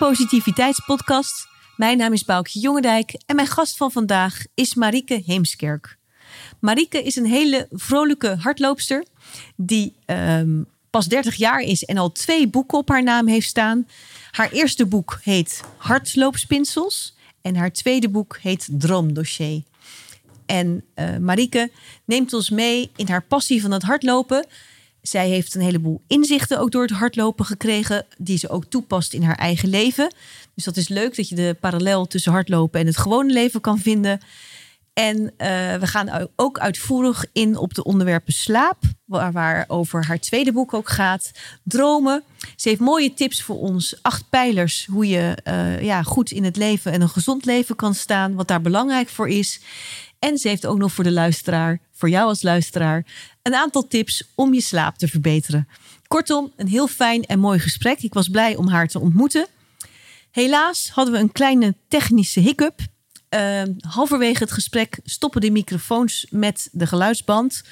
Positiviteitspodcast. Mijn naam is Boukje Jongendijk en mijn gast van vandaag is Marieke Heemskerk. Marieke is een hele vrolijke hardloopster die ehm, pas 30 jaar is en al twee boeken op haar naam heeft staan. Haar eerste boek heet Hardloopspinsels en haar tweede boek heet Droomdossier. En uh, Marieke neemt ons mee in haar passie van het hardlopen. Zij heeft een heleboel inzichten ook door het hardlopen gekregen, die ze ook toepast in haar eigen leven. Dus dat is leuk dat je de parallel tussen hardlopen en het gewone leven kan vinden. En uh, we gaan ook uitvoerig in op de onderwerpen slaap, waar, waar over haar tweede boek ook gaat. Dromen. Ze heeft mooie tips voor ons. Acht pijlers hoe je uh, ja, goed in het leven en een gezond leven kan staan. Wat daar belangrijk voor is. En ze heeft ook nog voor de luisteraar, voor jou als luisteraar, een aantal tips om je slaap te verbeteren. Kortom, een heel fijn en mooi gesprek. Ik was blij om haar te ontmoeten. Helaas hadden we een kleine technische hiccup. Uh, halverwege het gesprek stoppen de microfoons met de geluidsband.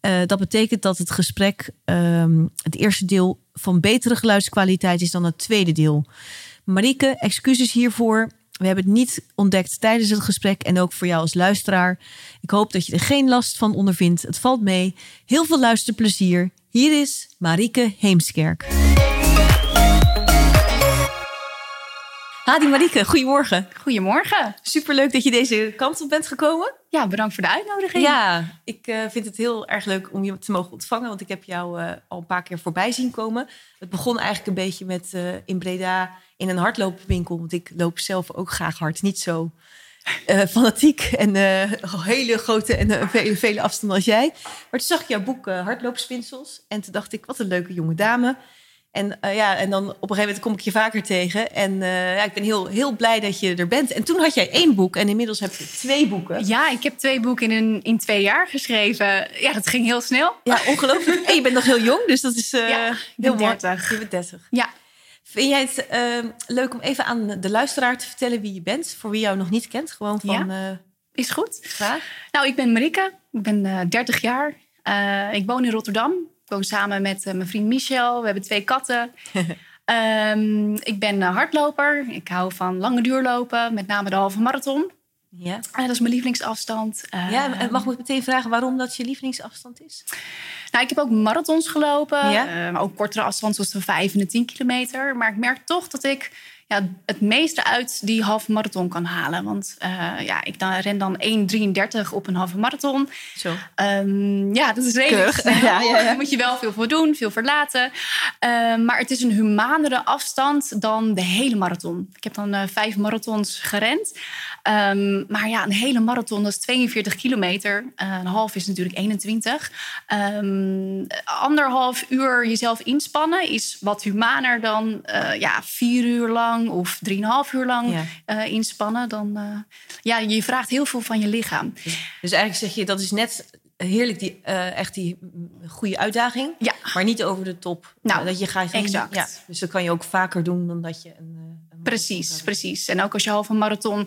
Uh, dat betekent dat het gesprek uh, het eerste deel van betere geluidskwaliteit is dan het tweede deel. Marieke, excuses hiervoor. We hebben het niet ontdekt tijdens het gesprek en ook voor jou als luisteraar. Ik hoop dat je er geen last van ondervindt. Het valt mee. Heel veel luisterplezier. Hier is Marieke Heemskerk. Hadi Marieke, goedemorgen. Goedemorgen. Superleuk dat je deze kant op bent gekomen. Ja, bedankt voor de uitnodiging. Ja, ik uh, vind het heel erg leuk om je te mogen ontvangen. Want ik heb jou uh, al een paar keer voorbij zien komen. Het begon eigenlijk een beetje met uh, in Breda in een hardloopwinkel. Want ik loop zelf ook graag hard. Niet zo fanatiek en hele grote en vele, vele afstanden als jij. Maar toen zag ik jouw boek Hardloopspinsels. En toen dacht ik, wat een leuke jonge dame. En, uh, ja, en dan op een gegeven moment kom ik je vaker tegen. En uh, ja, ik ben heel, heel blij dat je er bent. En toen had jij één boek en inmiddels heb je twee boeken. Ja, ik heb twee boeken in, een, in twee jaar geschreven. Ja, dat ging heel snel. Ja, ongelooflijk. en je bent nog heel jong, dus dat is uh, ja, heel 30. Je bent 30. Ja. Vind jij het leuk om even aan de luisteraar te vertellen wie je bent? Voor wie jou nog niet kent. Gewoon van... Ja. Is goed. Graag. Nou, ik ben Marike. Ik ben 30 jaar. ik woon in Rotterdam. Woon samen met uh, mijn vriend Michel. We hebben twee katten. um, ik ben uh, hardloper. Ik hou van lange duurlopen, met name de halve marathon. Ja. Uh, dat is mijn lievelingsafstand. ja, mag ik meteen vragen waarom dat je lievelingsafstand is? Nou, ik heb ook marathons gelopen. Ja? maar ook kortere afstand, zoals de 5 en de 10 kilometer. Maar ik merk toch dat ik ja, het meeste uit die halve marathon kan halen. Want uh, ja, ik dan, ren dan 1,33 op een halve marathon. Zo. Um, ja, dat is redelijk. Ja, ja, ja. Daar moet je wel veel voor doen, veel verlaten. Uh, maar het is een humanere afstand dan de hele marathon. Ik heb dan uh, vijf marathons gerend. Um, maar ja, een hele marathon, dat is 42 kilometer. een half is natuurlijk 21. Um, anderhalf uur jezelf inspannen is wat humaner dan ja, vier uur lang of drieënhalf uur lang Ja. uh, inspannen, dan uh, ja, je vraagt heel veel van je lichaam. Dus eigenlijk zeg je dat is net heerlijk die uh, echt die goede uitdaging, Ja. maar niet over de top. Nou, dat je gaat exact. Ja, dus dat kan je ook vaker doen dan dat je een. een Precies, precies. En ook als je halve marathon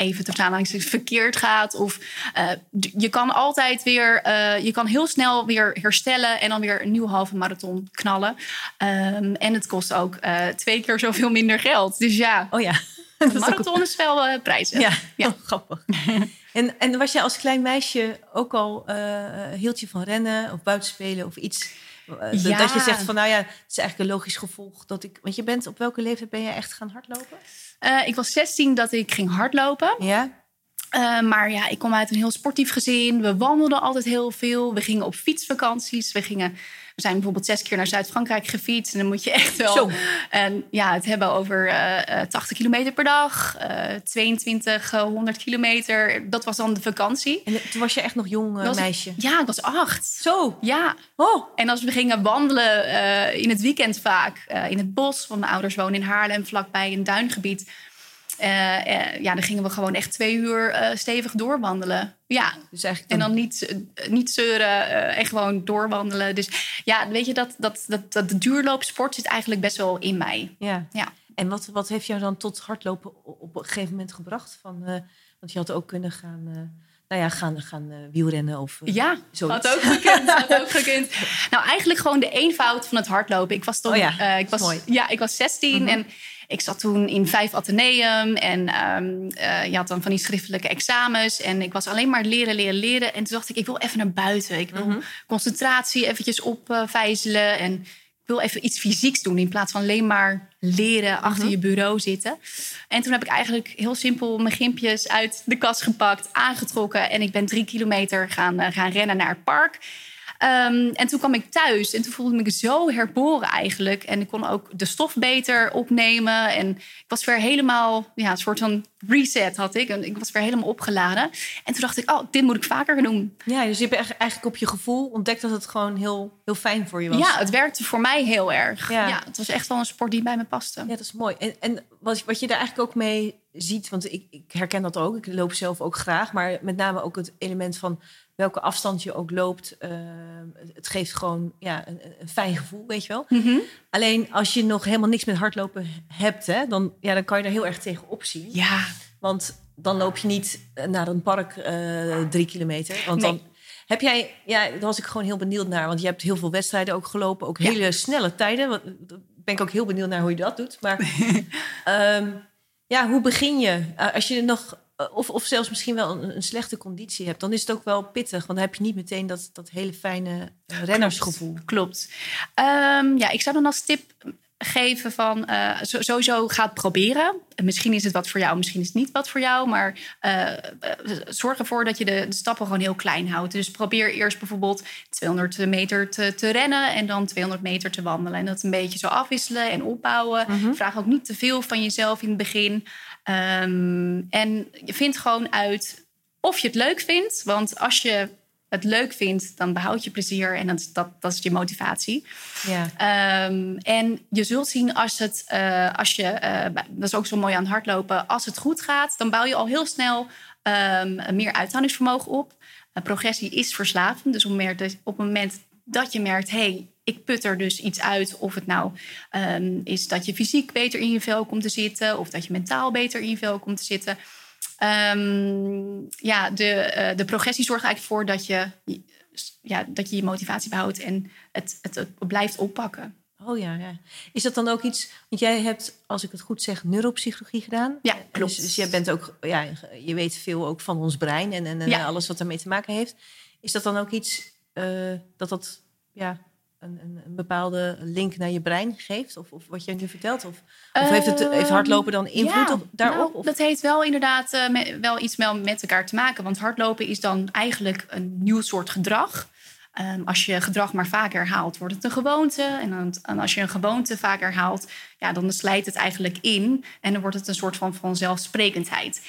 even te aanhalingstekens verkeerd gaat. Of uh, je kan altijd weer, uh, je kan heel snel weer herstellen en dan weer een nieuwe halve marathon knallen. Um, en het kost ook uh, twee keer zoveel minder geld. Dus ja, Oh ja. een marathon is wel prijzig. Ja, Ja. Oh, grappig. en, en was jij als klein meisje ook al, hield je van rennen of buitenspelen of iets? Ja. Dat je zegt van, nou ja, het is eigenlijk een logisch gevolg dat ik... Want je bent, op welke leeftijd ben je echt gaan hardlopen? Uh, ik was 16 dat ik ging hardlopen. Ja? Uh, maar ja, ik kom uit een heel sportief gezin. We wandelden altijd heel veel. We gingen op fietsvakanties. We, gingen, we zijn bijvoorbeeld zes keer naar Zuid-Frankrijk gefietst. En dan moet je echt wel Zo. En, ja, het hebben over uh, 80 kilometer per dag. 22, 100 kilometer. Dat was dan de vakantie. En toen was je echt nog jong Was meisje? Ja, ik was acht. Zo. Ja. Oh. En als we gingen wandelen in het weekend vaak in het bos, want mijn ouders wonen in Haarlem, vlakbij een duingebied. Uh, ja, dan gingen we gewoon echt twee uur stevig doorwandelen. Ja, Dus en dan niet, niet zeuren en gewoon doorwandelen. Dus ja, weet je, dat, dat, dat, dat de duurloopsport zit eigenlijk best wel in mij. Ja. Ja. En wat, wat heeft jou dan tot hardlopen op een gegeven moment gebracht? Van, want je had ook kunnen gaan uh, nou ja, gaan, gaan wielrennen of Ja, zoiets. had ook gekund. had ook gekund. Nou, eigenlijk gewoon de eenvoud van het hardlopen. Ik was toen, Oh ja, eh, ik was, mooi. ja, ik was 16 Mhm. en ik zat toen in vijf ateneum. En ehm, eh, je had dan van die schriftelijke examens. En ik was alleen maar leren, leren, leren. En toen dacht ik, ik wil even naar buiten. Ik wil Mhm. concentratie eventjes opvijzelen. en ik wil even iets fysieks doen in plaats van alleen maar leren achter Mhm. je bureau zitten. En toen heb ik eigenlijk heel simpel mijn gimpjes uit de kast gepakt, aangetrokken. En ik ben drie kilometer gaan, eh, gaan rennen naar het park. Ehm, en toen kwam ik thuis en toen voelde ik me zo herboren eigenlijk. En ik kon ook de stof beter opnemen. En ik was weer helemaal, ja, een soort van reset had ik. En ik was weer helemaal opgeladen. En toen dacht ik, oh, dit moet ik vaker doen. Ja, dus je hebt eigenlijk op je gevoel ontdekt dat het gewoon heel, heel fijn voor je was. Ja, het werkte voor mij heel erg. Ja. Ja. het was echt wel een sport die bij me paste. Ja, dat is mooi. En, en wat, wat je daar eigenlijk ook mee ziet, want ik, ik herken dat ook. Ik loop zelf ook graag, maar met name ook het element van welke afstand je ook loopt. eh, het geeft gewoon ja, een, een fijn gevoel, weet je wel. Mhm. Alleen als je nog helemaal niks met hardlopen hebt, hè, dan, ja, dan kan je er heel erg tegen opzien. Ja, Want dan loop je niet eh, naar een park eh, drie kilometer. Want Nee. dan heb jij, ja, daar was ik gewoon heel benieuwd naar. Want je hebt heel veel wedstrijden ook gelopen, ook Ja. hele snelle tijden. Wat, daar ben ik ook heel benieuwd naar hoe je dat doet. Maar ehm, ja, hoe begin je? Als je nog, of, of zelfs misschien wel een, een slechte conditie hebt, dan is het ook wel pittig. Want dan heb je niet meteen dat, dat hele fijne eh, rennersgevoel. klopt. Ehm, ja, ik zou dan als tip geven van eh, sowieso ga het proberen. En Misschien is het wat voor jou, misschien is het niet wat voor jou. Maar eh, eh, zorg ervoor dat je de, de stappen gewoon heel klein houdt. Dus probeer eerst bijvoorbeeld 200 meter te, te rennen en dan 200 meter te wandelen. En dat een beetje zo afwisselen en opbouwen. Mhm. Vraag ook niet te veel van jezelf in het begin. Ehm, en je vindt gewoon uit of je het leuk vindt. Want als je het leuk vindt, dan behoud je plezier en dat, is- dat, dat is je motivatie. Ja. Ehm, en je zult zien als het, eh, als je, eh, dat is ook zo mooi aan het hardlopen, als het goed gaat, dan bouw je al heel snel ehm, meer uithoudingsvermogen op. Eh, progressie is verslavend, dus op, meer, dus op het moment dat je merkt, hé, hey, ik put er dus iets uit, of het nou ehm, is dat je fysiek beter in je vel komt te zitten, of dat je mentaal beter in je vel komt te zitten. Ehm, ja, de, eh, de progressie zorgt eigenlijk voor dat je, ja, dat je je motivatie behoudt en het, het, het blijft oppakken. Oh ja, ja. Is dat dan ook iets... Want jij hebt, als ik het goed zeg, neuropsychologie gedaan. Ja, klopt. Dus, dus jij bent ook... Ja, je weet veel ook van ons brein en, en, en Ja. alles wat daarmee te maken heeft. Is dat dan ook iets eh, dat dat... Ja, een, een, een bepaalde link naar je brein geeft? Of, of wat jij nu vertelt? Of, of heeft, het, heeft hardlopen dan invloed Ja, op, daarop? nou, dat heeft wel inderdaad eh, me- wel iets met elkaar te maken. Want hardlopen is dan eigenlijk een nieuw soort gedrag. Ehm, als je gedrag maar vaak herhaalt, wordt het een gewoonte. En, dan, en als je een gewoonte vaak herhaalt, ja, dan slijt het eigenlijk in. En dan wordt het een soort van vanzelfsprekendheid.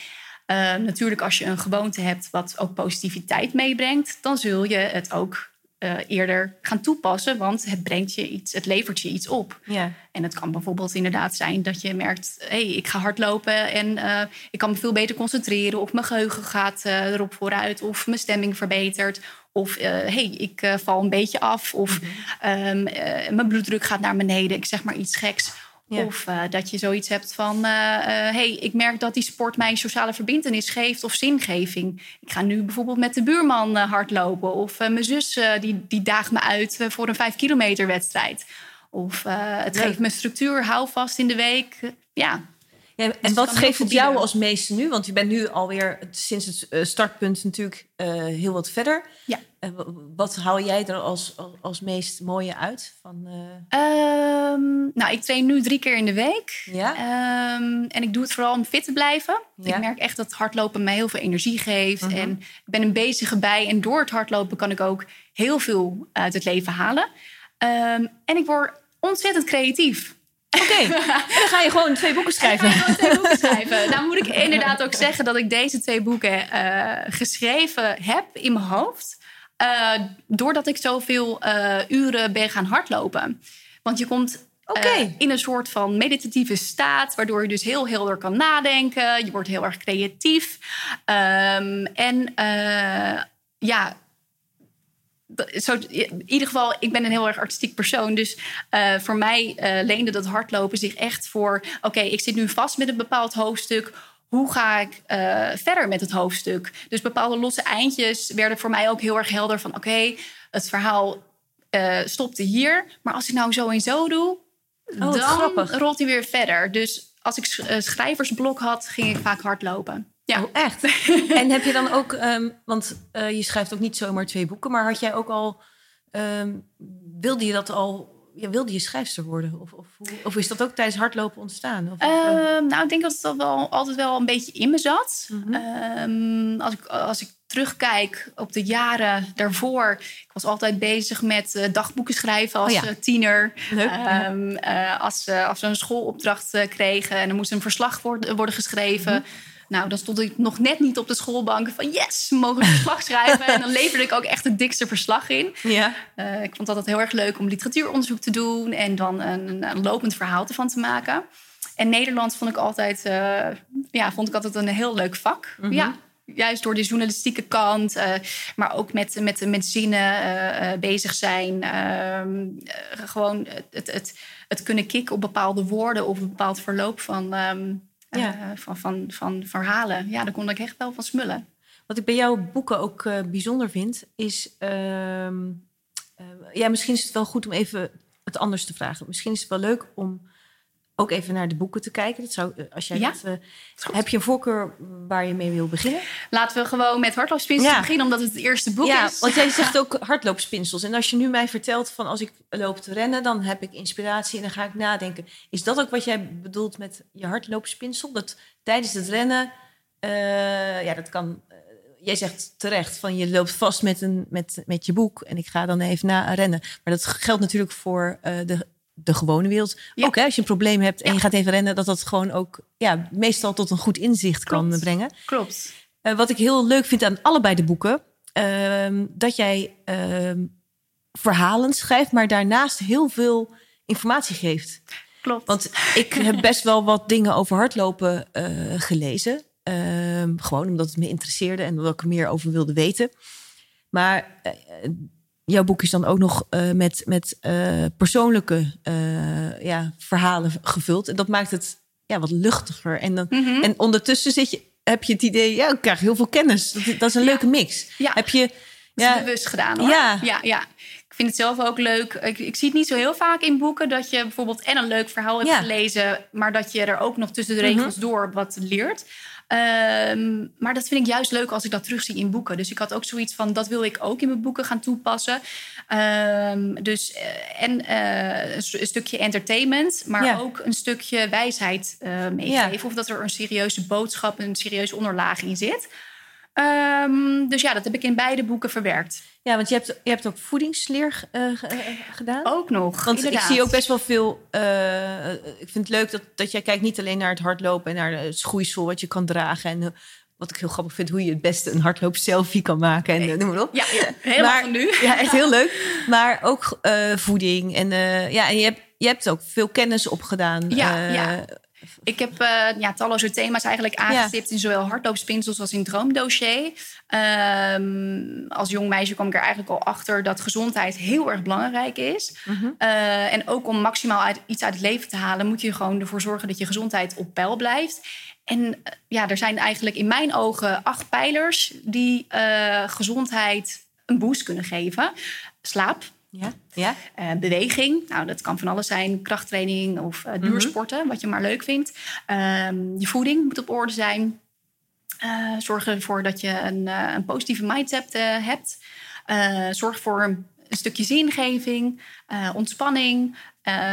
Ehm, natuurlijk, als je een gewoonte hebt wat ook positiviteit meebrengt, dan zul je het ook eh, eerder gaan toepassen. Want het brengt je iets, het levert je iets op. ja. En het kan bijvoorbeeld inderdaad zijn dat je merkt... hé, hey, ik ga hardlopen en eh, ik kan me veel beter concentreren... of mijn geheugen gaat eh, erop vooruit of mijn stemming verbetert... of hé, hey, ik val een beetje af of ehm, eh, mijn bloeddruk gaat naar beneden. Ik zeg maar iets geks. Ja. Of eh, dat je zoiets hebt van... hé, hey, ik merk dat die sport mij een sociale verbindenis geeft of zingeving. Ik ga nu bijvoorbeeld met de buurman eh, hardlopen... of eh, mijn zus eh, die, die daagt me uit eh, voor een vijf kilometer wedstrijd... Of eh, het geeft me structuur, hou vast in de week. Ja, Ja, en het wat geeft het jou als meeste nu? Want je bent nu alweer sinds het eh, startpunt natuurlijk eh, heel wat verder. Ja. Wat haal jij er als, als, meest mooie uit? Van, eh, Ehm, nou, ik train nu drie keer in de week. ja? Ehm, en ik doe het vooral om fit te blijven. Ja. Ik merk echt dat hardlopen mij heel veel energie geeft. Mhm. En ik ben een bezige bij. En door het hardlopen kan ik ook heel veel uit het leven halen. Ehm, en ik word ontzettend creatief. Oké, dan ga je gewoon twee boeken schrijven. Ik ga twee boeken schrijven. Nou moet ik inderdaad ook zeggen dat ik deze twee boeken eh, geschreven heb in mijn hoofd. Eh, doordat ik zoveel eh, uren ben gaan hardlopen. Want je komt eh, in een soort van meditatieve staat, waardoor je dus heel helder kan nadenken. Je wordt heel erg creatief. Ehm, en ja, zo, in ieder geval, ik ben een heel erg artistiek persoon. Dus voor mij leende dat hardlopen zich echt voor... oké, ik zit nu vast met een bepaald hoofdstuk. Hoe ga ik uh, verder met het hoofdstuk? Dus bepaalde losse eindjes werden voor mij ook heel erg helder van... oké, het verhaal uh, stopte hier. Maar als ik nou zo en zo doe, oh, dan rolt hij weer verder. Dus als ik schrijversblok had, ging ik vaak hardlopen. Ja. Oh, echt? en heb je dan ook, um, want uh, je schrijft ook niet zomaar twee boeken, maar had jij ook al, um, wilde je dat al ja, wilde je schrijfster worden? Of, of, of, is dat ook tijdens hardlopen ontstaan? Of, uh, nou, ik denk dat het wel, altijd wel een beetje in me zat. Mm -hmm. als, ik, als ik terugkijk op de jaren daarvoor... ik was altijd bezig met uh, dagboeken schrijven als oh ja. tiener. Leuk. Um, als, als we een schoolopdracht kregen en er moest een verslag worden, worden geschreven... Mm -hmm nou, dan stond ik nog net niet op de schoolbank van yes, we mogen een verslag schrijven. en dan leverde ik ook echt het dikste verslag in. Ja. Uh, ik vond altijd heel erg leuk om literatuuronderzoek te doen en dan een, een lopend verhaal ervan te maken. En Nederlands vond ik altijd, uh, ja, vond ik altijd een heel leuk vak. Mm -hmm. Ja, juist door de journalistieke kant, uh, maar ook met, met, met zinnen uh, bezig zijn. Uh, gewoon het, het, het, kunnen kicken op bepaalde woorden of een bepaald verloop van, um, ja. uh, van, van, van verhalen. Ja, daar kon ik echt wel van smullen. Wat ik bij jouw boeken ook uh, bijzonder vind, is. Uh, ja, misschien is het wel goed om even het anders te vragen. Misschien is het wel leuk om ook even naar de boeken te kijken. Dat zou, als jij ja, dat, uh, heb je een voorkeur waar je mee wil beginnen? Laten we gewoon met hardloopspinsels ja. beginnen, omdat het het eerste boek ja, is. Want jij zegt ook hardloopspinsels. En als je nu mij vertelt van als ik loop te rennen, dan heb ik inspiratie en dan ga ik nadenken. Is dat ook wat jij bedoelt met je hardloopspinsel? Dat tijdens het rennen, uh, ja, dat kan. Uh, jij zegt terecht van je loopt vast met, een, met, met je boek en ik ga dan even na rennen. Maar dat geldt natuurlijk voor de de gewone wereld. Ja. Ook hè, als je een probleem hebt en ja. je gaat even rennen, dat dat gewoon ook ja, meestal tot een goed inzicht Klopt. kan brengen. Klopt. Uh, wat ik heel leuk vind aan allebei de boeken, uh, dat jij uh, verhalen schrijft, maar daarnaast heel veel informatie geeft. Klopt. Want ik heb best wel wat dingen over hardlopen uh, gelezen. Ehm, gewoon omdat het me interesseerde en omdat ik er meer over wilde weten. Maar uh, jouw boek is dan ook nog uh, met, met uh, persoonlijke uh, ja, verhalen gevuld. En dat maakt het ja, wat luchtiger. En, dan, mm -hmm. en ondertussen zit je, heb je het idee, ja, ik krijg heel veel kennis. Dat, dat is een ja. leuke mix. Ja. Heb je, ja, bewust gedaan hoor. Ja. ja, ja. Ik vind het zelf ook leuk. Ik, ik, zie het niet zo heel vaak in boeken dat je bijvoorbeeld en een leuk verhaal hebt gelezen, maar dat je er ook nog tussen de regels mm -hmm. door wat leert. Um, maar dat vind ik juist leuk als ik dat terugzie in boeken. Dus ik had ook zoiets van, dat wil ik ook in mijn boeken gaan toepassen. Um, dus, en uh, een stukje entertainment, maar ja. ook een stukje wijsheid uh, meegeven. Ja. Of dat er een serieuze boodschap, een serieuze onderlaag in zit. Um, dus ja, dat heb ik in beide boeken verwerkt. Ja, want je hebt, je hebt ook voedingsleer uh, gedaan. Ook nog. Want inderdaad. ik zie ook best wel veel. Uh, ik vind het leuk dat, dat jij kijkt niet alleen naar het hardlopen en naar het schoeisel wat je kan dragen. En wat ik heel grappig vind, hoe je het beste een hardloop selfie kan maken. En noem maar op. Ja, ja helemaal maar, van nu. Ja, echt heel leuk. Maar ook voeding. En, ja, en je, hebt, je hebt ook veel kennis opgedaan. Ja, ja. Ik heb uh, ja, talloze thema's eigenlijk aangestipt ja. in zowel hardloopspinsels als in droomdossier. Um, als jong meisje kwam ik er eigenlijk al achter dat gezondheid heel erg belangrijk is. Mm -hmm. uh, en ook om maximaal uit, iets uit het leven te halen, moet je gewoon ervoor zorgen dat je gezondheid op peil blijft. En ja, er zijn eigenlijk in mijn ogen acht pijlers die uh, gezondheid een boost kunnen geven. Slaap, ja. Ja. Uh, beweging, nou dat kan van alles zijn, krachttraining of uh, duursporten, mm -hmm. wat je maar leuk vindt. Um, je voeding moet op orde zijn. Uh, zorg ervoor dat je een, een positieve mindset hebt. zorg voor een, stukje zingeving, ontspanning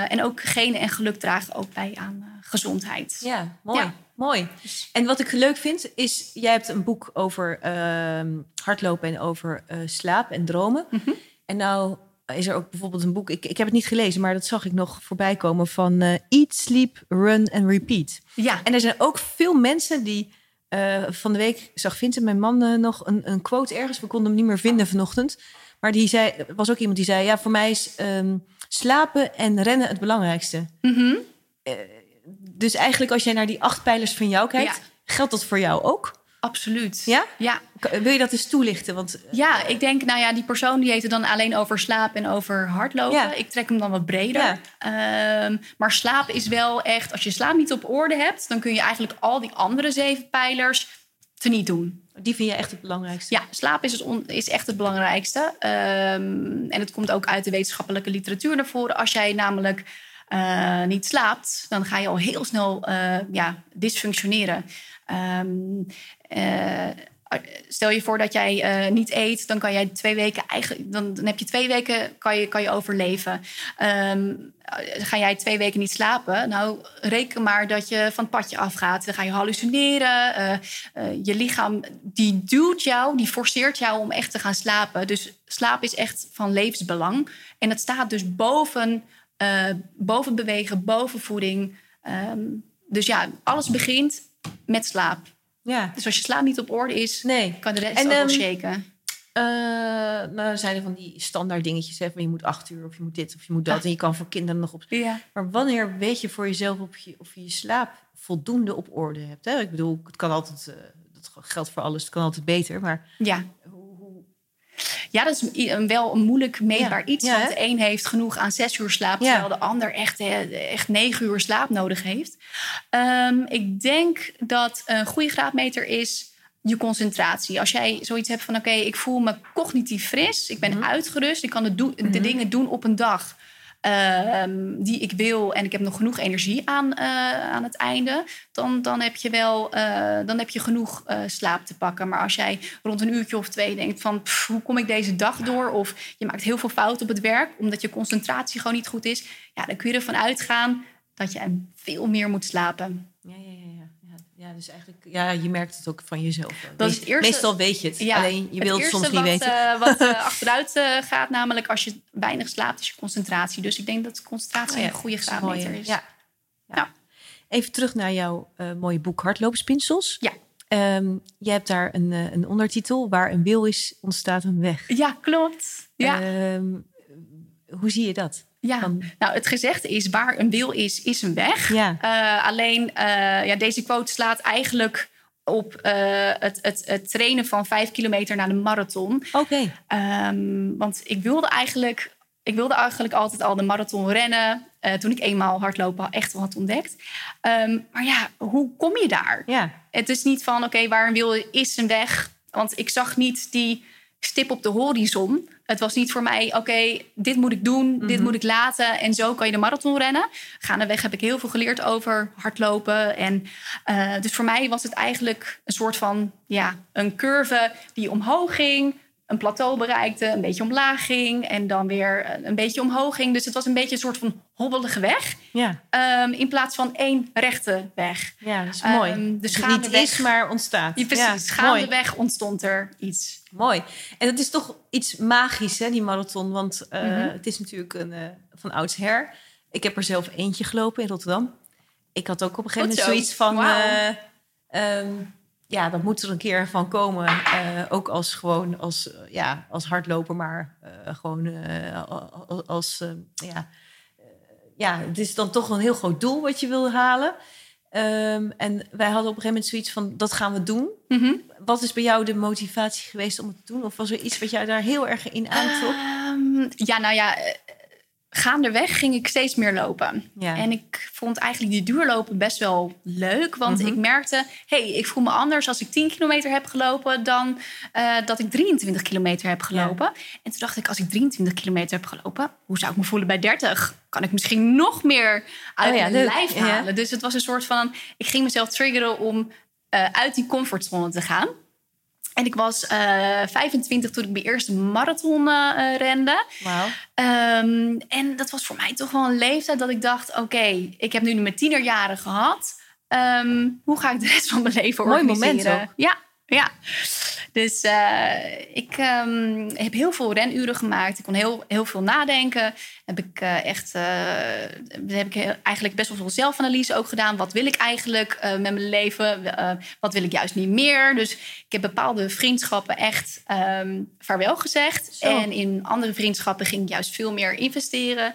en ook genen en geluk dragen ook bij aan gezondheid. Ja, mooi. Ja. Mooi. En wat ik leuk vind, is jij hebt een boek over ehm, hardlopen en over slaap en dromen. Mm -hmm. En nou is er ook bijvoorbeeld een boek. Ik, ik heb het niet gelezen, maar dat zag ik nog voorbij komen van uh, Eat, Sleep, Run and Repeat. Ja. En er zijn ook veel mensen die. Uh, van de week zag Vincent, mijn man, uh, nog een, een, quote ergens. We konden hem niet meer vinden vanochtend. Maar die zei, er was ook iemand die zei: Ja, voor mij is um, slapen en rennen het belangrijkste. Mm -hmm. dus eigenlijk, als jij naar die acht pijlers van jou kijkt, ja. geldt dat voor jou ook? Absoluut. Ja? Ja. Wil je dat eens toelichten? Want, ja, ik denk, nou ja, die persoon die heeft het dan alleen over slaap en over hardlopen. Ja. Ik trek hem dan wat breder. Ja. Ehm, maar slaap is wel echt, als je slaap niet op orde hebt, dan kun je eigenlijk al die andere zeven pijlers teniet doen. die vind je echt het belangrijkste? Ja, slaap is, het on- is echt het belangrijkste. Ehm, en het komt ook uit de wetenschappelijke literatuur naar voren. Als jij namelijk eh, niet slaapt, dan ga je al heel snel eh, ja, dysfunctioneren. Ehm, eh, stel je voor dat jij eh, niet eet, dan kan jij twee weken eigenlijk, dan, dan heb je twee weken kan je, kan je overleven. Ehm, ga jij twee weken niet slapen, nou reken maar dat je van het padje afgaat. Dan ga je hallucineren. je lichaam die duwt jou, die forceert jou om echt te gaan slapen. Dus slaap is echt van levensbelang. En het staat dus boven, boven bewegen, boven voeding. Ehm, dus ja, alles begint met slaap. Ja. Dus als je slaap niet op orde is, Nee. kan de rest En, ook wel ehm, shaken. Eh, nou, er zijn er van die standaard dingetjes. Hè, van je moet acht uur of je moet dit of je moet dat. Ah. En je kan voor kinderen nog op... Ja. Maar wanneer weet je voor jezelf of je of je, je slaap voldoende op orde hebt? Hè? Ik bedoel, het kan altijd... eh, dat geldt voor alles. Het kan altijd beter. Maar Ja. Ja, dat is wel een moeilijk meetbaar Ja. iets. Ja, want de een heeft genoeg aan zes uur slaap... Terwijl de ander echt, eh, echt negen uur slaap nodig heeft. Ehm, ik denk dat een goede graadmeter is je concentratie. Als jij zoiets hebt van... oké, ik voel me cognitief fris, ik ben Mhm. uitgerust... ik kan de, de Mhm. dingen doen op een dag... ehm, die ik wil en ik heb nog genoeg energie aan, eh, aan het einde, dan, dan, heb je wel, eh, dan heb je genoeg eh, slaap te pakken. Maar als jij rond een uurtje of twee denkt van pff, hoe kom ik deze dag door? Of je maakt heel veel fouten op het werk omdat je concentratie gewoon niet goed is. Ja, dan kun je ervan uitgaan dat je veel meer moet slapen. ja, ja, ja, ja. dus eigenlijk... Ja, je merkt het ook van jezelf. Dat is het eerste- Meestal weet je het. Alleen, je wilt het soms niet wat, weten. eh, wat eh, achteruit eh, gaat, namelijk als je weinig slaapt, is je concentratie. Dus ik denk dat concentratie Oh ja, een goede graadmeter is. Ja. Ja. Ja. Even terug naar jouw mooie boek Hardloopspinsels. Ja. Ehm, je hebt daar een, een ondertitel. Waar een wil is, ontstaat een weg. Ja, klopt. Ja. Ehm, hoe zie je dat? Ja, Van- nou het gezegde is waar een wil is, is een weg. Ja. Eh, alleen eh, ja, deze quote slaat eigenlijk op eh, het, het, het trainen van vijf kilometer naar de marathon. Oké. Ehm, want ik wilde eigenlijk, ik wilde eigenlijk altijd al de marathon rennen. toen ik eenmaal hardlopen echt wel had ontdekt. Ehm, maar ja, hoe kom je daar? Ja. Het is niet van, oké, waar een wil is een weg. Want ik zag niet die stip op de horizon. Het was niet voor mij, oké, dit moet ik doen, dit Mhm. moet ik laten. En zo kan je de marathon rennen. Gaandeweg heb ik heel veel geleerd over hardlopen. En eh, dus voor mij was het eigenlijk een soort van, ja, een curve die omhoog ging. Een plateau bereikte, een beetje omlaag ging. En dan weer eh, een beetje omhoog ging. Dus het was een beetje een soort van hobbelige weg. Ja. ehm, in plaats van één rechte weg. ja, dat is mooi. dus Dus niet is, maar ontstaat. Ja, precies. Ja. Gaandeweg ontstond er iets. Mooi. En het is toch iets magisch, hè, die marathon. Want eh, Mhm. het is natuurlijk een, eh, van oudsher. Ik heb er zelf eentje gelopen in Rotterdam. Ik had ook op een gegeven moment zo. zoiets van... ja, dat moet er een keer van komen. Eh, ook als gewoon als, eh, ja, als hardloper, maar eh, gewoon als... ja, ja, het is dan toch een heel groot doel wat je wil halen. Ehm, en wij hadden op een gegeven moment zoiets van, dat gaan we doen. Mhm. Wat is bij jou de motivatie geweest om het te doen? Of was er iets wat jou daar heel erg in aantrok? Ehm, ja, nou ja, gaandeweg ging ik steeds meer lopen. Ja. En ik vond eigenlijk die duurlopen best wel leuk. Want Mhm. ik merkte, hey, ik voel me anders als ik 10 kilometer heb gelopen... dan eh, dat ik 23 kilometer heb gelopen. En toen dacht ik, als ik 23 kilometer heb gelopen... hoe zou ik me voelen bij 30? Kan ik misschien nog meer uit Oh ja, mijn lijf halen? Dus het was een soort van... Ik ging mezelf triggeren om eh, uit die comfortzone te gaan... En ik was eh 25 toen ik mijn eerste marathon eh, eh, rende. Wauw. Ehm, en dat was voor mij toch wel een leeftijd dat ik dacht... oké, ik heb nu mijn tienerjaren gehad. Ehm, hoe ga ik de rest van mijn leven Mooi organiseren? moment ook. Ja, ja. Dus uh, ik um, heb heel veel renuren gemaakt. Ik kon heel, heel veel nadenken. Heb ik uh, echt, uh, heb ik eigenlijk best wel veel zelfanalyse ook gedaan. Wat wil ik eigenlijk met mijn leven? wat wil ik juist niet meer? Dus ik heb bepaalde vriendschappen echt um, vaarwel gezegd. Zo. En in andere vriendschappen ging ik juist veel meer investeren.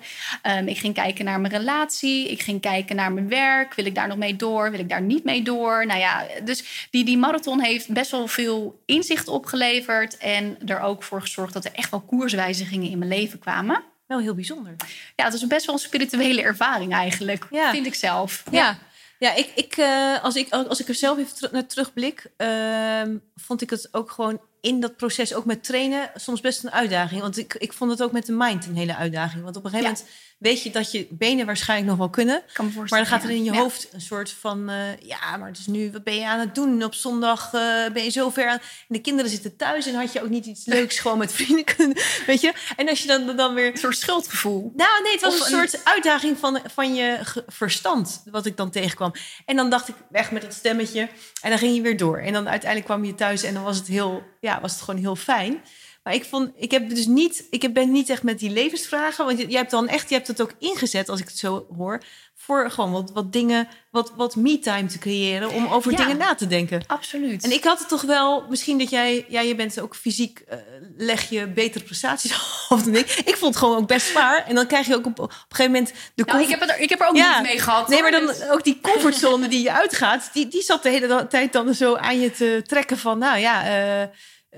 Um, ik ging kijken naar mijn relatie. Ik ging kijken naar mijn werk. Wil ik daar nog mee door? Wil ik daar niet mee door? Nou ja, dus die, die marathon heeft best wel veel inzicht opgeleverd. En er ook voor gezorgd dat er echt wel koerswijzigingen in mijn leven kwamen. Wel heel bijzonder. Ja, het is best wel een spirituele ervaring eigenlijk, ja. vind ik zelf. Ja. ja. Ja, ik, ik, uh, als, ik, als ik er zelf even naar terugblik, uh, vond ik het ook gewoon in dat proces, ook met trainen, soms best een uitdaging. Want ik, ik vond het ook met de mind een hele uitdaging. Want op een gegeven moment weet je dat je benen waarschijnlijk nog wel kunnen. maar dan gaat er in je hoofd een soort van... Uh, ja, maar het is nu, wat ben je aan het doen? Op zondag uh, ben je zo ver aan... En de kinderen zitten thuis en had je ook niet iets leuks gewoon met vrienden kunnen... Weet je? En als je dan, dan weer... Een soort schuldgevoel. Nou, nee, het was een, een, soort uitdaging van, van je verstand, wat ik dan tegenkwam. En dan dacht ik, weg met dat stemmetje. En dan ging je weer door. En dan uiteindelijk kwam je thuis en dan was het heel... Ja, was het gewoon heel fijn. Maar ik vond, ik heb dus niet, ik ben niet echt met die levensvragen, want jij hebt dan echt, je hebt het ook ingezet, als ik het zo hoor, voor gewoon wat, wat dingen, wat, wat me-time te creëren om over dingen na te denken. Absoluut. En ik had het toch wel, misschien dat jij, ja, je bent ook fysiek, uh, leg je betere prestaties af dan ik. Ik vond het gewoon ook best zwaar. En dan krijg je ook op, op een gegeven moment de. Nou, ik, heb er, ik heb er ook niet mee gehad. Nee, maar dan dus- ook die comfortzone die je uitgaat, die, die zat de hele tijd dan zo aan je te trekken van, nou ja. Uh,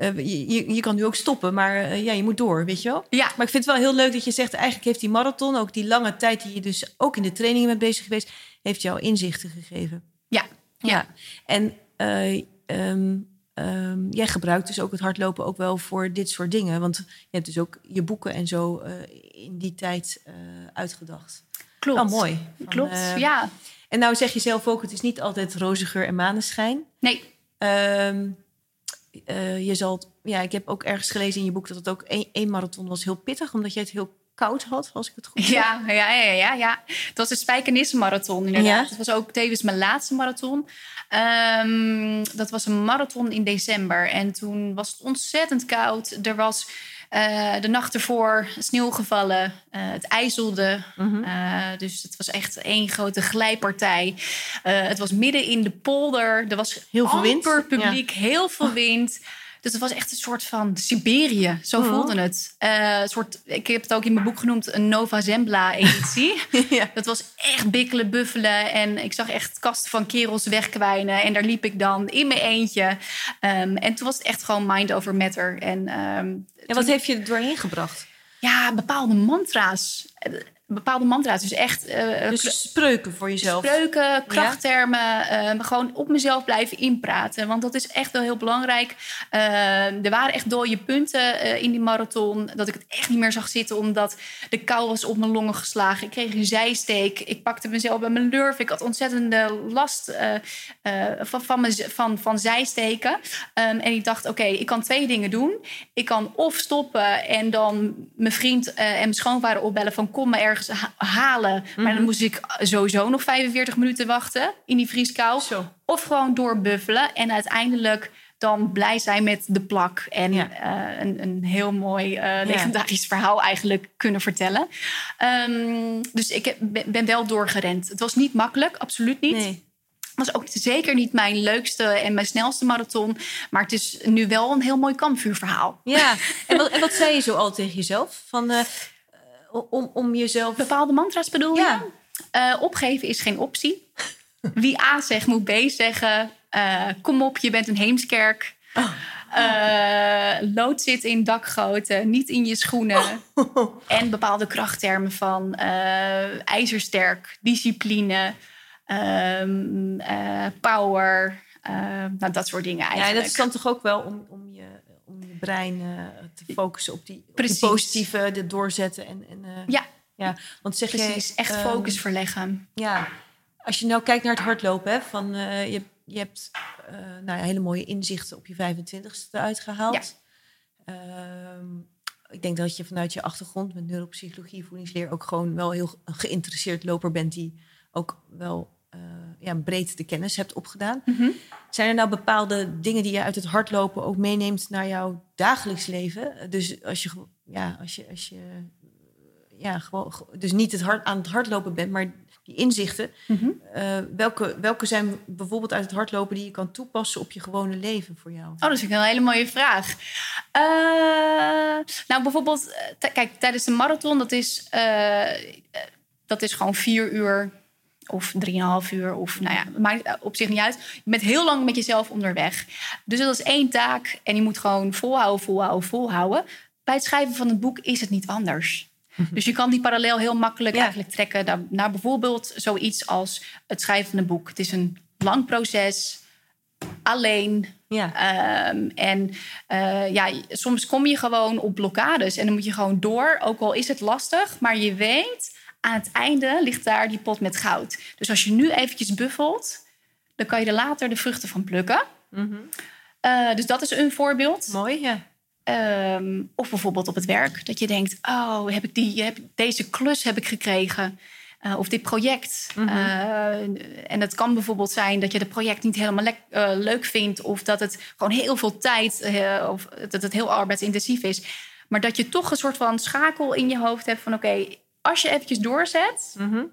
uh, je, je, kan nu ook stoppen, maar uh, ja, je moet door, weet je wel? Ja. Maar ik vind het wel heel leuk dat je zegt... eigenlijk heeft die marathon, ook die lange tijd... die je dus ook in de trainingen bent bezig geweest... heeft jou inzichten gegeven. Ja. Ja. ja. En uh, um, um, jij gebruikt dus ook het hardlopen ook wel voor dit soort dingen. Want je hebt dus ook je boeken en zo in die tijd uitgedacht. Klopt. Oh, mooi. Van, Klopt, ja. En nou zeg je zelf ook, het is niet altijd roze geur en maneschijn. Nee. Um, uh, je zal, ja, ik heb ook ergens gelezen in je boek dat het ook één, marathon was heel pittig, omdat je het heel koud had, als ik het goed ja, ja, ja, ja, ja. Het was de Spijkenisse-marathon inderdaad. Ja? Het was ook tevens mijn laatste marathon. Um, dat was een marathon in december. En toen was het ontzettend koud. Er was uh, de nacht ervoor sneeuw gevallen. Uh, het ijzelde. Mm -hmm. uh, dus het was echt één grote glijpartij. het was midden in de polder. Er was heel veel wind. publiek, ja. heel veel wind. Dus het was echt een soort van Siberië. Zo oh. voelde het. Uh, soort, ik heb het ook in mijn boek genoemd een Nova Zembla-editie. ja. Dat was echt bikkelen, buffelen. En ik zag echt kasten van kerels wegkwijnen. En daar liep ik dan in mijn eentje. Um, en toen was het echt gewoon mind over matter. En, um, en wat toen... heeft je er doorheen gebracht? Ja, bepaalde mantra's bepaalde mantra's. Dus echt... Uh, dus spreuken voor jezelf. Spreuken, krachttermen. Ja? Uh, gewoon op mezelf blijven inpraten. Want dat is echt wel heel belangrijk. Uh, er waren echt dode punten in die marathon. Dat ik het echt niet meer zag zitten. Omdat de kou was op mijn longen geslagen. Ik kreeg een zijsteek. Ik pakte mezelf bij mijn lurf. Ik had ontzettende last van, van, mijn, van, van zijsteken. Um, en ik dacht, oké, okay, ik kan twee dingen doen. Ik kan of stoppen en dan mijn vriend en mijn schoonvader opbellen van... kom maar ergens halen. Mm -hmm. Maar dan mhm. moest ik sowieso nog 45 minuten wachten in die vrieskou. Zo. Of gewoon doorbuffelen en uiteindelijk dan blij zijn met de plak. En ja. uh, een, een, heel mooi uh, legendarisch ja. verhaal eigenlijk kunnen vertellen. Um, dus ik heb, ben wel doorgerend. Het was niet makkelijk, absoluut niet. Nee was ook zeker niet mijn leukste en mijn snelste marathon. Maar het is nu wel een heel mooi kampvuurverhaal. Ja, en wat, en wat zei je zo al tegen jezelf? Van, uh, om, om jezelf... Bepaalde mantra's bedoel ja. je? Uh, opgeven is geen optie. Wie A zegt, moet B zeggen. Uh, kom op, je bent een heemskerk. Oh. Uh, lood zit in dakgoten, niet in je schoenen. Oh. En bepaalde krachttermen van ijzersterk, discipline, ehm, power. nou, dat soort dingen eigenlijk. Ja, dat is dan toch ook wel om, om brein uh, te focussen op die, op die positieve, de doorzetten. En, en, uh, ja. ja, want zeg Precies, je, echt um, focus verleggen. Ja, als je nou kijkt naar het hardlopen, hè, van, uh, je, je hebt nou, hele mooie inzichten op je 25ste eruit gehaald. Ja. Um, ik denk dat je vanuit je achtergrond met neuropsychologie, voedingsleer ook gewoon wel heel geïnteresseerd loper bent die ook wel eh, ja, breed de kennis hebt opgedaan. Mhm. Zijn er nou bepaalde dingen die je uit het hardlopen ook meeneemt naar jouw dagelijks leven? Dus als je, ja, als je, als je ja, gewoon, ge- dus niet het hard, aan het hardlopen bent, maar die inzichten. Mhm. eh, welke, welke zijn bijvoorbeeld uit het hardlopen die je kan toepassen op je gewone leven voor jou? Oh, dat is een hele mooie vraag. Eh, nou, bijvoorbeeld, eh, kijk, tijdens de marathon, dat is, eh, eh, dat is gewoon vier uur of drieënhalf uur. Of nou ja, maakt op zich niet uit. Je bent heel lang met jezelf onderweg. Dus dat is één taak en je moet gewoon volhouden, volhouden, volhouden. Bij het schrijven van het boek is het niet anders. Dus je kan die parallel heel makkelijk Ja. eigenlijk trekken naar, naar bijvoorbeeld zoiets als het schrijven van een boek. Het is een lang proces, alleen, Ja, Ehm, en eh, ja, soms kom je gewoon op blokkades en dan moet je gewoon door. Ook al is het lastig, maar je weet, aan het einde ligt daar die pot met goud. Dus als je nu eventjes buffelt, dan kan je er later de vruchten van plukken. Mhm. Eh, dus dat is een voorbeeld. mooi. Ja. Ehm, of bijvoorbeeld op het werk. Dat je denkt, oh, heb ik die, heb, deze klus heb ik gekregen. Eh, of dit project. Mhm. Eh, en het kan bijvoorbeeld zijn dat je het project niet helemaal leuk vindt. Of dat het gewoon heel veel tijd, of dat het heel arbeidsintensief is. Maar dat je toch een soort van schakel in je hoofd hebt van... oké, als je eventjes doorzet, Mhm.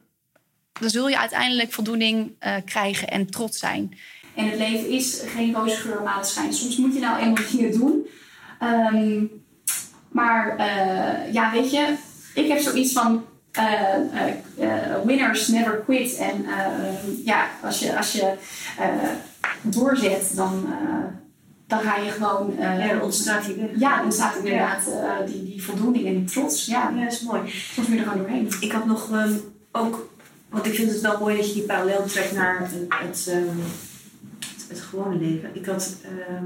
dan zul je uiteindelijk voldoening eh, krijgen en trots zijn. En het leven is geen roze geur maneschijn. Soms moet je nou eenmaal dingen doen. Ehm, maar eh, ja, weet je, ik heb zoiets van eh, eh, eh, winners never quit. En eh, ja, als je, als je eh, doorzet, dan, eh, dan ga je gewoon. eh, Ja, dan ontstaat die weg. ja, inderdaad eh, die, die voldoening en die trots. Ja, Ja, dat is mooi. soms moet je er gewoon doorheen. Ik had nog ehm, ook, want ik vind het wel mooi dat je die parallel trekt naar het, het, ehm, het, het gewone leven. Ik had ehm,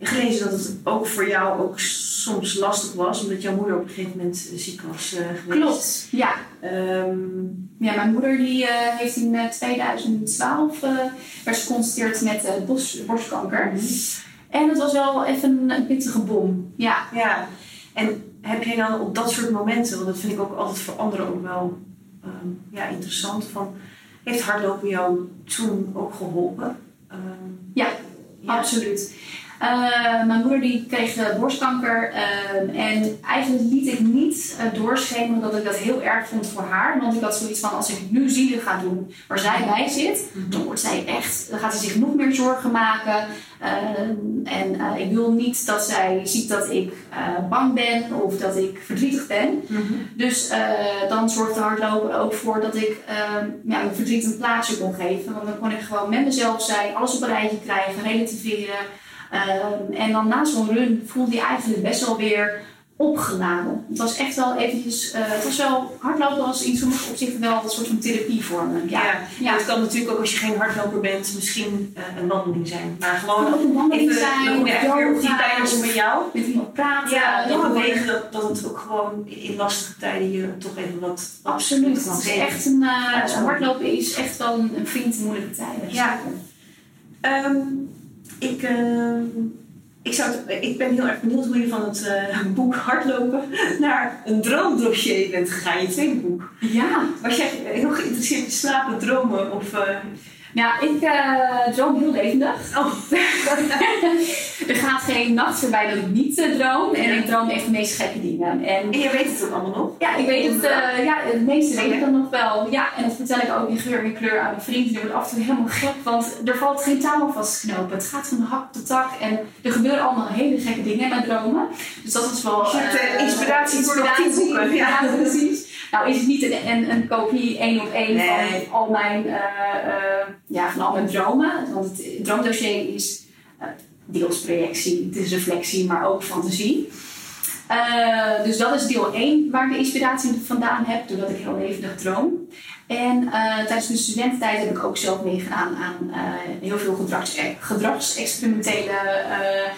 gelezen dat het ook voor jou ook soms lastig was, omdat jouw moeder op een gegeven moment ziek was eh, geweest. Klopt, ja. Ehm, Ja, mijn moeder die, eh, heeft in eh, 2012 eh, werd geconstateerd met eh, borstkanker. En het was wel even een pittige bom. Ja, ja, en heb jij dan op dat soort momenten, want dat vind ik ook altijd voor anderen ook wel ehm, ja, interessant, van, heeft hardlopen jou toen ook geholpen? Ehm, Ja, ja. absoluut. Eh, mijn moeder die kreeg eh, borstkanker eh, en eigenlijk liet ik niet uh, doorschemeren dat ik dat heel erg vond voor haar. Want ik had zoiets van als ik nu zielig ga doen waar zij bij zit, dan wordt zij echt, dan gaat ze zich nog meer zorgen maken. Uh, en ik wil niet dat zij ziet dat ik bang ben of dat ik verdrietig ben. Mm-hmm. Dus dan zorgt de hardloper ook voor dat ik ja, mijn verdriet een plaatsje kon geven. Want dan kon ik gewoon met mezelf zijn, alles op een rijtje krijgen, relativeren. Uh, en dan na zo'n run voelde hij eigenlijk best wel weer opgeladen. Het was echt wel eventjes, uh, het was wel, hardlopen was in sommige opzichten wel een soort van therapie voor me. Ja, ja. ja. het kan natuurlijk ook als je geen hardloper bent misschien uh, een wandeling zijn. Maar gewoon ook een wandeling even, zijn, weer op die yoga, tijdens met jou. Met iemand praten. Ja, dat bewegen, dat, dat het ook gewoon in lastige tijden je toch even wat... Absoluut, het is echt een, uh, hardlopen is echt wel een, een vriend in moeilijke tijden. Ja. Um, ik, uh, ik, zou het, ik ben heel erg benieuwd hoe je van het uh, boek Hardlopen naar een droomdossier bent gegaan, je tweede boek. Ja. Was jij heel geïnteresseerd in slapen, dromen of... Uh... Ja, ik uh, droom heel levendig. Oh. er gaat geen nacht voorbij dat ik niet uh, droom. En ja. ik droom echt de meest gekke dingen. En, en je weet het ook allemaal nog? Ja, ik weet het. Uh, ja, het meeste weet ik dan nog wel. Ja, en dat vertel ik ook in geur en kleur aan mijn vriend. Die wordt af en toe helemaal gek, want er valt geen touw vast te knopen. Het gaat van de hak tot tak. En er gebeuren allemaal hele gekke dingen in mijn dromen. Dus dat is wel... Uh, inspiratie voor boeken. Ja, ja precies. Nou is het niet een, een, een kopie één op één nee. van al mijn, uh, uh, ja, van al mijn dromen. Want het droomdossier is uh, deels projectie, het is reflectie, maar ook fantasie. Dus dat is deel 1 waar ik de inspiratie vandaan heb, doordat ik heel levendig droom. En uh, tijdens mijn studententijd heb ik ook zelf meegedaan aan uh, heel veel gedrags gedragsexperimentele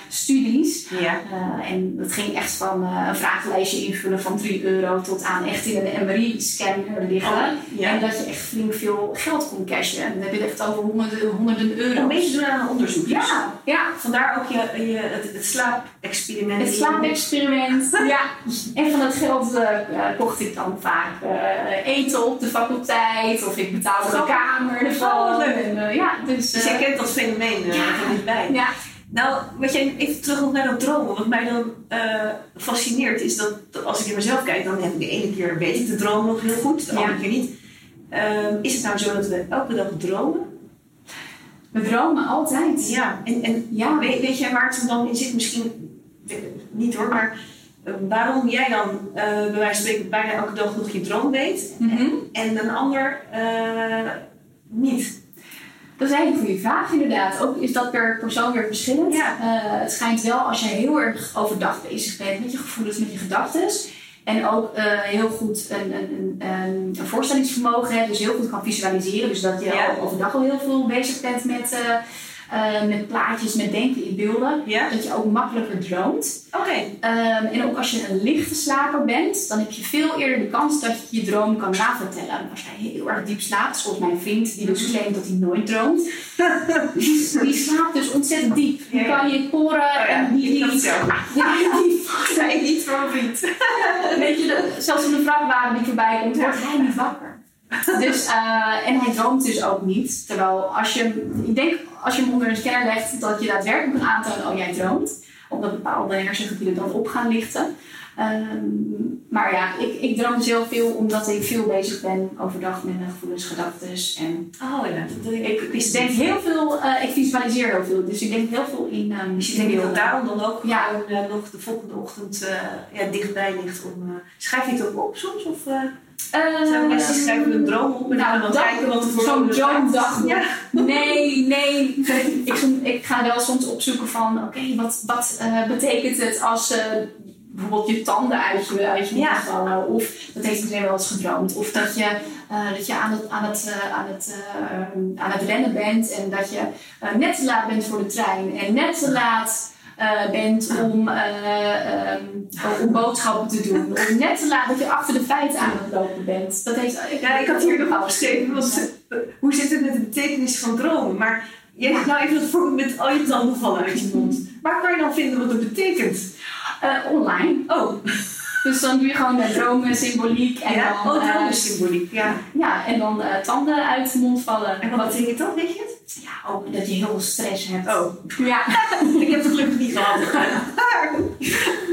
studies. Ja. En dat ging echt van een vragenlijstje invullen van 3 euro tot aan echt in een MRI-scanner liggen. Oh, ja. En dat je echt flink veel geld kon cashen. En dan heb je het echt over honderden, honderden euro's. Om mee te doen aan een onderzoek. Ja, ja. Vandaar ook je, je, het, het slaapexperiment. Het slaapexperiment, ja. En van dat geld kocht ik dan vaak eten op de faculteit. Of ik betaalde de kamer ervan. Leuk. En, ja, dus, dus jij kent dat fenomeen ja. van dichtbij. Ja. Nou, wat jij even terug naar dat dromen. Wat mij dan uh, fascineert is dat, als ik naar mezelf kijk, dan heb ik de ene keer weet ik de droom nog heel goed, de Ja. andere keer niet. Uh, is het nou zo dat we elke dag dromen? We dromen altijd. Ja, en, en Ja. weet, weet jij waar het hem dan in zit? Misschien niet hoor, maar waarom jij dan uh, bij wijze van spreken bijna elke dag nog je droom weet Mhm. en een ander uh, niet? Dat is eigenlijk een goede vraag, inderdaad. Ook is dat per persoon weer verschillend. Ja. Uh, het schijnt wel als je heel erg overdag bezig bent met je gevoelens, met je gedachten. En ook heel goed een, een, een, een, voorstellingsvermogen hebt, dus heel goed kan visualiseren. Dus dat je Ja. al overdag al heel veel bezig bent met, uh, uh, met plaatjes, met denken in beelden. Ja? Dat je ook makkelijker droomt. Oké. Um, en ook als je een lichte slaper bent, dan heb je veel eerder de kans dat je je droom kan navertellen. Als jij heel erg diep slaapt, zoals mijn vriend, die dus claimt dat hij nooit droomt, die, die slaapt dus ontzettend diep. Dan kan je poren Oh ja, en die, die, die, Nee, niet voor vriend. weet je, de- zelfs in de vrachtwagen die voorbij komt, wordt hij niet wakker. Dus, uh, en hij droomt dus ook niet. Terwijl als je, ik denk als je hem onder een scanner legt, dat je daadwerkelijk kan aantonen, oh jij droomt. Omdat bepaalde hersengebieden dan op gaan lichten. Um, maar ja, ik, ik droom dus heel veel omdat ik veel bezig ben overdag met mijn gevoelens, gedachten. En Oh ja, dat ik, ik ik denk heel veel, uh, ik visualiseer heel veel. Dus ik denk heel veel in um, Dus ik denk dat daarom dan ook Ja. gewoon uh, nog de volgende ochtend uh, ja, dichtbij ligt. Om, schrijf je het ook op soms? Of uh, er mensen die schrijven hun droom op en nou, dan dat- kijken wat er voor zo'n nodig is? droomdag. Ja. Nee, nee. ik, ik ga wel soms opzoeken van, oké, wat, wat uh, betekent het als uh, bijvoorbeeld je tanden uit je, uit je Ja. vallen? Of dat heeft iedereen wel eens gedroomd. Of dat je, uh, dat je aan, het, aan, het, aan, het, aan het rennen bent en dat je net te laat bent voor de trein en net te laat. Uh, bent om, uh, um, om boodschappen te doen. Of net te laat dat je achter de feiten aan het lopen bent. Dat heeft, Ja, ik had hier nog afgeschreven. Was, hoe zit het met de betekenis van dromen? Maar jij nou even dat voorbeeld met al je tanden vallen uit je mond. Waar kan je dan vinden wat het betekent? Uh, online. Oh, Dus dan doe je gewoon uh, dromen, symboliek en ja, dan, oh, dromensymboliek. Ja. ja, en dan tanden uit de mond vallen. En wat betekent dat, weet je het? Ja, ook dat je heel veel stress hebt. Oh, Ja. ik heb het gelukkig niet gehad.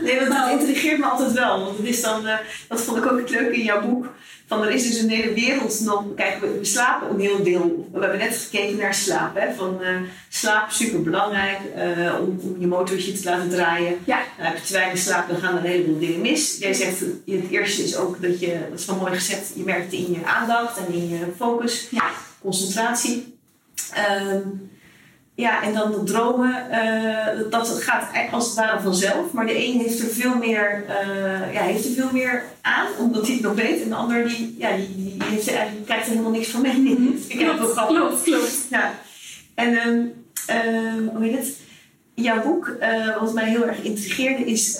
nee, want Nou. dat intrigeert me altijd wel. Want het is dan, uh, dat vond ik ook het leuke in jouw boek. Van er is dus een hele wereld nog. Kijk, we, we slapen een heel deel. We hebben net gekeken naar slaap. Hè? Van uh, slaap super belangrijk uh, om, om, je motortje te laten draaien. Ja. Nou, heb je te weinig slaap, dan gaan er een heleboel dingen mis. Jij zegt het eerste is ook dat je, dat is wel mooi gezegd, je merkt het in je aandacht en in je focus, Ja. concentratie. Um, ja, en dan de dromen, uh, dat gaat als het ware vanzelf. Maar de een heeft er veel meer, uh, ja, heeft er veel meer aan, omdat hij het nog weet. En de ander die, ja, die, die heeft er eigenlijk, krijgt er helemaal niks van mee. Mhm. Ik heb het grappig. Klopt, klopt. Ja. En um, um, hoe heet het? Jouw boek, uh, wat mij heel erg intrigeerde, is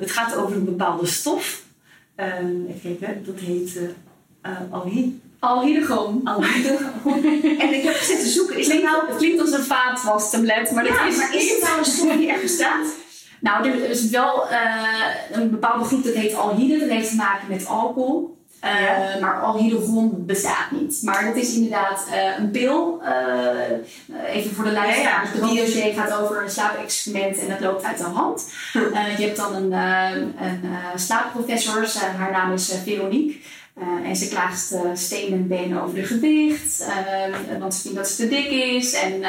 het gaat over een bepaalde stof. Even kijken, dat heet uh, alhi. Alhydrogon. en ik heb zitten zoeken. Is klinkt, nou... het klinkt als een vaatwastablet, maar dat is, maar is het nou een stof die er bestaat? Nou, er is wel uh, een bepaalde groep dat heet alhyde. Dat heeft te maken met alcohol. Uh, ja. Maar alhydrogon bestaat niet. Maar dat is inderdaad uh, een pil. Even voor de luisteraars. Ja, ja. De dossier gaat over een slaapexperiment en dat loopt uit de hand. je hebt dan een, een slaapprofessor. haar naam is Veronique. Uh, en ze klaagt uh, steen en benen over de gewicht, uh, want ze vindt dat ze te dik is en uh,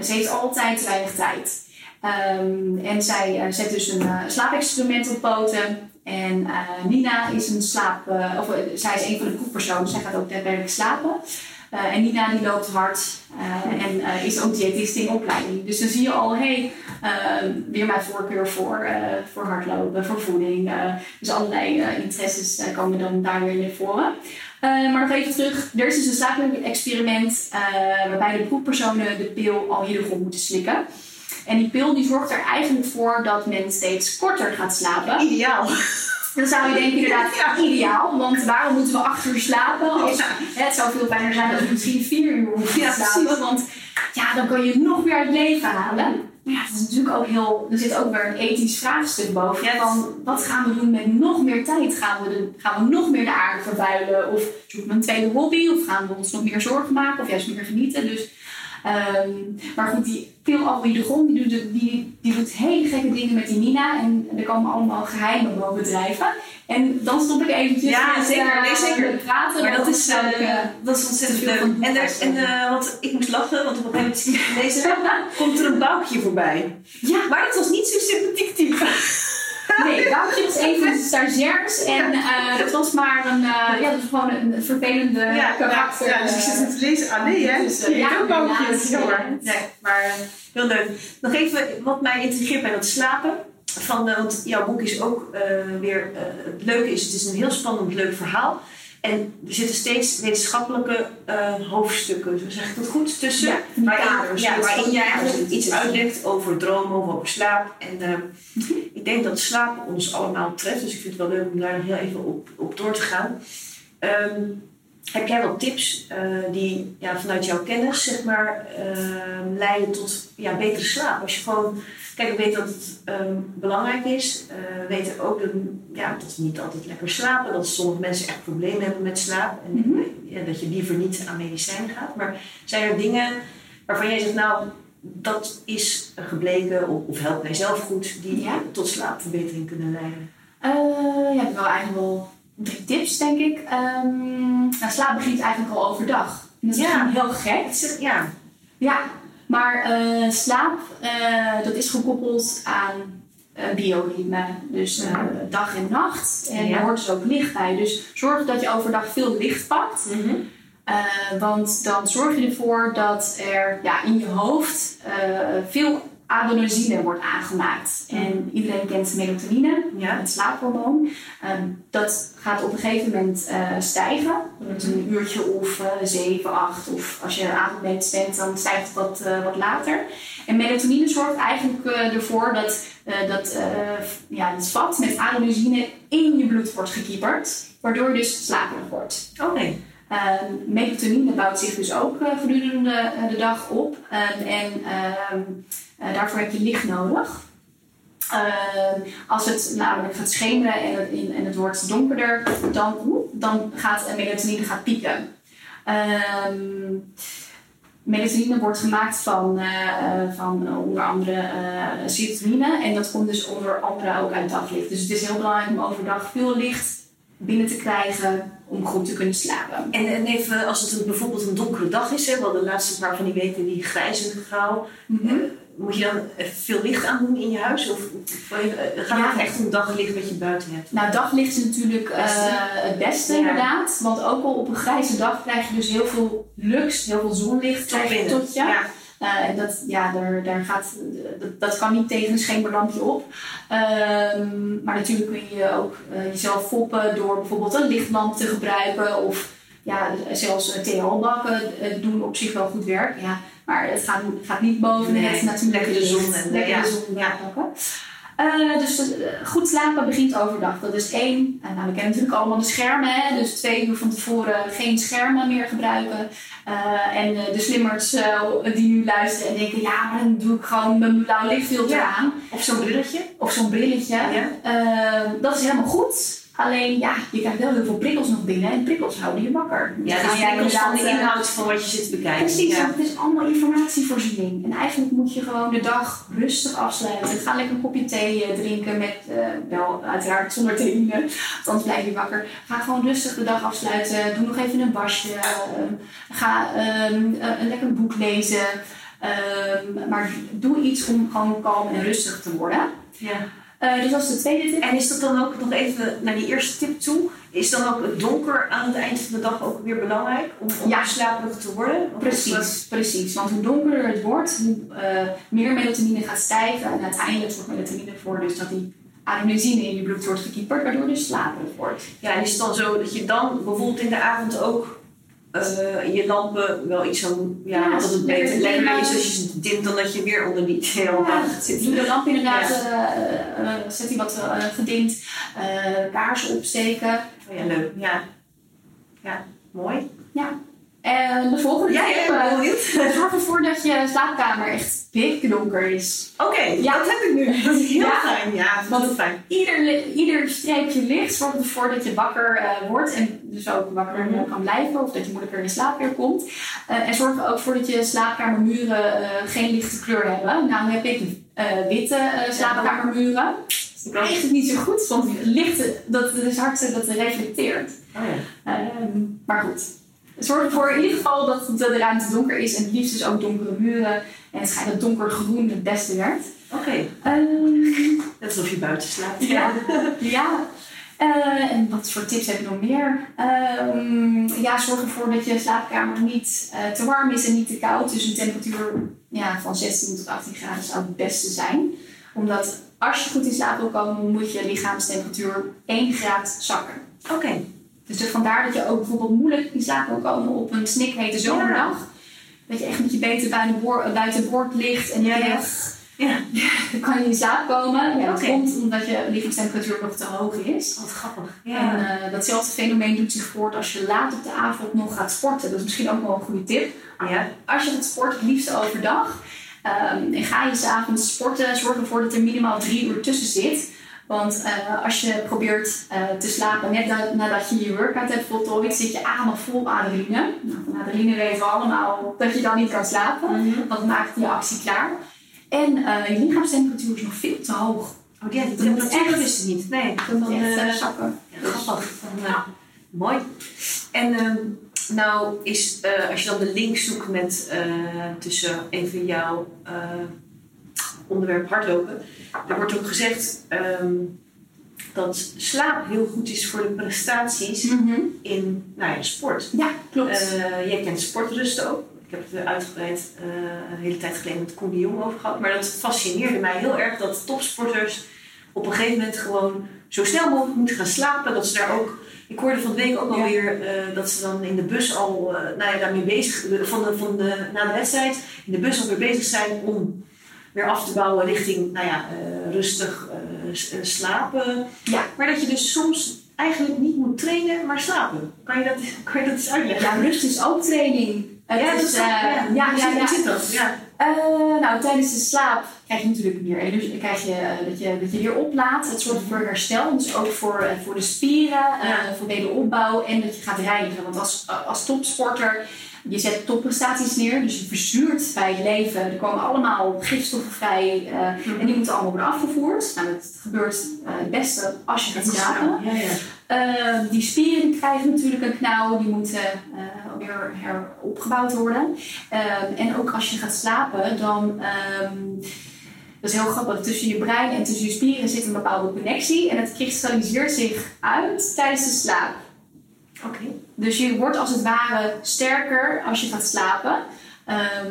ze heeft altijd te weinig tijd. Um, en zij zet dus een slaapexperiment op poten. En Nina is een slaap, of zij is een van de proefpersonen, zij gaat ook daadwerkelijk slapen. en Nina die loopt hard en is ook diëtist in opleiding. Dus dan zie je al, hey, weer mijn voorkeur voor, voor hardlopen, voor voeding. dus allerlei interesses komen dan daar weer naar voren. Uh, maar nog even terug. Er is dus een slaapexperiment uh, waarbij de proefpersonen de pil alhydrogon moeten slikken. En die pil die zorgt er eigenlijk voor dat men steeds korter gaat slapen. Ideaal. Dan zou je denken inderdaad ideaal, want waarom moeten we acht uur slapen? Als, Ja. Het zou veel fijner zijn als we misschien vier uur hoeven te Ja, slapen. Want ja, dan kan je het nog meer uit het leven halen. Maar ja, het is natuurlijk ook heel, er zit ook weer een ethisch vraagstuk boven. Ja, van wat gaan we doen met nog meer tijd? Gaan we, de, gaan we nog meer de aarde vervuilen? Of zoeken we een tweede hobby? Of gaan we ons nog meer zorgen maken? Of juist meer genieten? Dus, ehm, maar goed, die pilalgoïdegon die doet, die, die doet hele gekke dingen met die Nina. En er komen allemaal geheimen boven drijven. En dan stop ik eventjes Ja, met, zeker. eh, Nee, zeker. praten. Maar dat is, eh, eh, dat is ontzettend leuk. En, er, en eh, want ik moest lachen, want op een gegeven moment gelezen, komt er een boukje voorbij. ja, Maar dat was niet zo sympathiek type. Nee, Boutje was een van de stagiairs. En eh dat was maar een, eh, ja, dat was gewoon een vervelende karakter. Ja, dus ik zit het te lezen. Ah nee, hè? Dus, eh, je ja, ook Jammer. ja. Nee, maar eh, heel leuk. Nog even wat mij intrigeert bij dat slapen. Van, eh, want jouw boek is ook eh, weer... eh, het leuke is, het is een heel spannend, leuk verhaal. En er zitten steeds wetenschappelijke hoofdstukken, zeg ik dat goed, tussen. Ja, waarin, kaders, ja, waarin kaders eigenlijk iets uitlegt over dromen of over slaap. En eh, ik denk dat slaap ons allemaal treft. Dus ik vind het wel leuk om daar nog heel even op, op door te gaan. Ehm, heb jij wel tips eh, die ja, vanuit jouw kennis zeg maar, ehm, leiden tot ja, betere slaap? Als je gewoon, kijk, ik weet dat het ehm, belangrijk is. Eh, we weten ook dat, ja, dat we niet altijd lekker slapen. Dat sommige mensen echt problemen hebben met slaap. En Mhm. ja, dat je liever niet aan medicijnen gaat. Maar zijn er dingen waarvan jij zegt, nou, dat is gebleken of, of helpt mij zelf goed, die Ja. tot slaapverbetering kunnen leiden? Eh, ja, ik heb wel eigenlijk wel drie tips, denk ik. Ehm nou, slaap begint eigenlijk al overdag. En dat is Ja. heel gek. Ja, Ja, maar eh, slaap, eh, dat is gekoppeld aan bioritme. Dus dag en nacht. En Ja. daar hoort dus ook licht bij. Dus zorg dat je overdag veel licht pakt. Eh, want dan zorg je ervoor dat er ja, in je hoofd veel adenosine wordt aangemaakt. En iedereen kent melatonine, Ja. het slaaphormoon. Ehm, dat gaat op een gegeven moment eh, stijgen. Met een uurtje of eh, zeven, acht. Of als je avondmens bent, dan stijgt het wat, eh, wat later. En melatonine zorgt eigenlijk eh, ervoor dat, eh, dat eh, ja, het vat met adenosine in je bloed wordt gekieperd. Waardoor je dus slaperig wordt. Nee. Ehm, melatonine bouwt zich dus ook eh, gedurende eh, de dag op. Ehm, en eh, daarvoor heb je licht nodig. Ehm, als het namelijk gaat schemeren en het, in- en het wordt donkerder, dan, dan gaat melatonine gaat pieken. Ehm, melatonine wordt gemaakt van, eh, eh, van onder andere serotonine. En dat komt dus onder andere ook uit daglicht. Dus het is heel belangrijk om overdag veel licht binnen te krijgen om goed te kunnen slapen. En, en even, als het een, bijvoorbeeld een donkere dag is, hè, wel de laatste paar van die weken die grijs en grauw, Mhm. Moet je dan even veel licht aan doen in je huis? Of, of eh, gaat Ja. het echt om daglicht wat je buiten hebt? Nou, daglicht is natuurlijk eh, het beste Ja. inderdaad. Want ook al op een grijze dag krijg je dus heel veel lux, heel veel zonlicht krijg je tot je. Eh, en dat, ja, daar, daar gaat, dat, dat kan niet tegen een schemerlampje op. Ehm, maar natuurlijk kun je ook eh, jezelf foppen door bijvoorbeeld een lichtlamp te gebruiken. Of ja, zelfs TL-bakken eh, doen op zich wel goed werk. Ja, maar het gaat, gaat niet boven Nee, het natuurlijk lekker de zon en- lekker ja. de zon pakken. Eh, dus eh, goed slapen begint overdag. Dat is één. En nou, we kennen natuurlijk allemaal de schermen. Hè? Dus twee uur van tevoren geen schermen meer gebruiken. Eh, en de slimmers die nu luisteren en denken... ja, maar dan doe ik gewoon mijn blauw lichtfilter Ja. aan. Of zo'n brilletje? Of zo'n brilletje. Ja. Dat is helemaal goed. Alleen, ja, je krijgt wel heel veel prikkels nog binnen. En prikkels houden je wakker. Ja, dus jij prikkels van de eh, inhoud van wat je zit te bekijken. Precies, Ja. want het is allemaal informatievoorziening. En eigenlijk moet je gewoon de dag rustig afsluiten. Ga lekker een kopje thee eh, drinken met, eh, wel uiteraard zonder theïne, want anders blijf je wakker. Ga gewoon rustig de dag afsluiten. Doe nog even een wasje. ga eh, een lekker boek lezen. Ehm, maar doe iets om gewoon kalm en rustig te worden. Ja. Eh, dus dat is de tweede tip. En is dat dan ook nog even naar die eerste tip toe? Is dan ook het donker aan het eind van de dag ook weer belangrijk om, om Ja. slaperig te worden? Dat- Precies, precies. Want hoe donkerder het wordt, hoe eh, meer melatonine gaat stijgen. En uiteindelijk zorgt melatonine ervoor dus dat die adenosine in je bloed wordt gekieperd, waardoor je dus slaperig wordt. Ja, en is het dan zo dat je dan bijvoorbeeld in de avond ook eh, je lampen wel iets zo... Ja, Ja, dat het beter lekker is als je ze dimt dan dat je weer onder die heel Ja, zitten. Doe de lamp inderdaad, eh, eh, zet die wat gedimd, kaarsen opsteken. Oh ja, leuk. Ja. Ja, mooi. En de volgende Ja, tip, ja, ik ben eh, zorg ervoor dat je slaapkamer echt pikdonker is. Oké, Ja. dat heb ik nu. Dat is heel Ja. fijn. Ja, dat is fijn. Ieder, ieder streepje licht zorgt ervoor dat je wakker eh, wordt en dus ook wakker Mhm. kan blijven of dat je moeilijker in slaap weer komt. Eh, en zorg er ook voor dat je slaapkamermuren eh, geen lichte kleur hebben. Nou heb ik witte slaapkamermuren. Dat is eigenlijk niet zo goed, want lichte, dat is hard dat reflecteert. Oh ja. Ehm, maar goed. Zorg ervoor in ieder geval dat de ruimte donker is en het liefst dus ook donkere muren. En het schijnt dat donkergroen het beste werkt. Oké, Ehm, net alsof je buiten slaapt. ja. ja. Eh, en wat voor tips heb ik nog meer? Ehm, ja, zorg ervoor dat je slaapkamer niet eh, te warm is en niet te koud. Dus een temperatuur ja, van 16 tot 18 graden zou het beste zijn. Omdat als je goed in slaap wil komen, moet je lichaamstemperatuur 1 graad zakken. Oké. Dus vandaar dat je ook bijvoorbeeld moeilijk in slaap wil komen op een snikhete zomerdag. Dat je echt met je benen buiten, boor, buiten boord ligt en Ja, je ja. Ja. dan kan je in slaap komen. Ja, dat komt omdat je lichaamstemperatuur nog te hoog is. Wat grappig. En Ja. eh, datzelfde fenomeen doet zich voort als je laat op de avond nog gaat sporten. Dat is misschien ook wel een goede tip. ja. Als je gaat sporten, het liefst overdag. ehm, en ga je s'avonds sporten, zorg ervoor dat er minimaal drie uur tussen zit. Want eh, als je probeert eh, te slapen net na- nadat je je workout hebt voltooid, zit je adem vol adrenaline. Nou, van adrenaline weten we allemaal dat je dan niet kan slapen. Mhm. Dat maakt je actie klaar. En eh, je lichaamstemperatuur is nog veel te hoog. Oh, ja, moet temperatuur wist ik niet. Nee. Dat moet Dan, echt zakken. Ja, grappig. Eh, mooi. En ehm, nou is, als je dan de link zoekt met, tussen even jouw onderwerp hardlopen, er wordt ook gezegd ehm, dat slaap heel goed is voor de prestaties Mhm. in nou ja, sport. Ja, klopt. Eh, jij kent sportrusten ook. Ik heb het uitgebreid eh, een hele tijd geleden met Koen de Jong over gehad. Maar dat fascineerde mij heel erg dat topsporters op een gegeven moment gewoon zo snel mogelijk moeten gaan slapen. Dat ze daar ook. Ik hoorde van de week ook Ja. alweer eh, dat ze dan in de bus al eh, nou ja, daarmee bezig van de, van de, na de wedstrijd in de bus alweer bezig zijn om weer af te bouwen richting nou ja, eh, rustig eh, eh, slapen. Ja. Maar dat je dus soms eigenlijk niet moet trainen, maar slapen. Kan je dat, kan je dat eens uitleggen? Ja, rust is ook training. Het ja, is, dat is, eh, ja, ja, Hoe ja, zit- ja. zit dat? Ja. Nou, tijdens de slaap krijg je natuurlijk meer energie. Dan krijg je, dat, je dat je weer oplaadt. Het zorgt voor herstel. Dus ook voor, voor de spieren, voor wederopbouw. En dat je gaat reinigen. Want als, als topsporter, je zet topprestaties neer. Dus je verzuurt bij het leven. Er komen allemaal gifstoffen vrij. eh, En die moeten allemaal worden afgevoerd. Nou, dat gebeurt eh, het beste als je gaat slapen. Ja, ja. Eh, die spieren krijgen natuurlijk een knauw, die moeten weer heropgebouwd worden. En ook als je gaat slapen, dan. ehm, dat is heel grappig. Tussen je brein en tussen je spieren zit een bepaalde connectie. En het kristalliseert zich uit tijdens de slaap. Oké. Dus je wordt als het ware sterker als je gaat slapen. Ehm,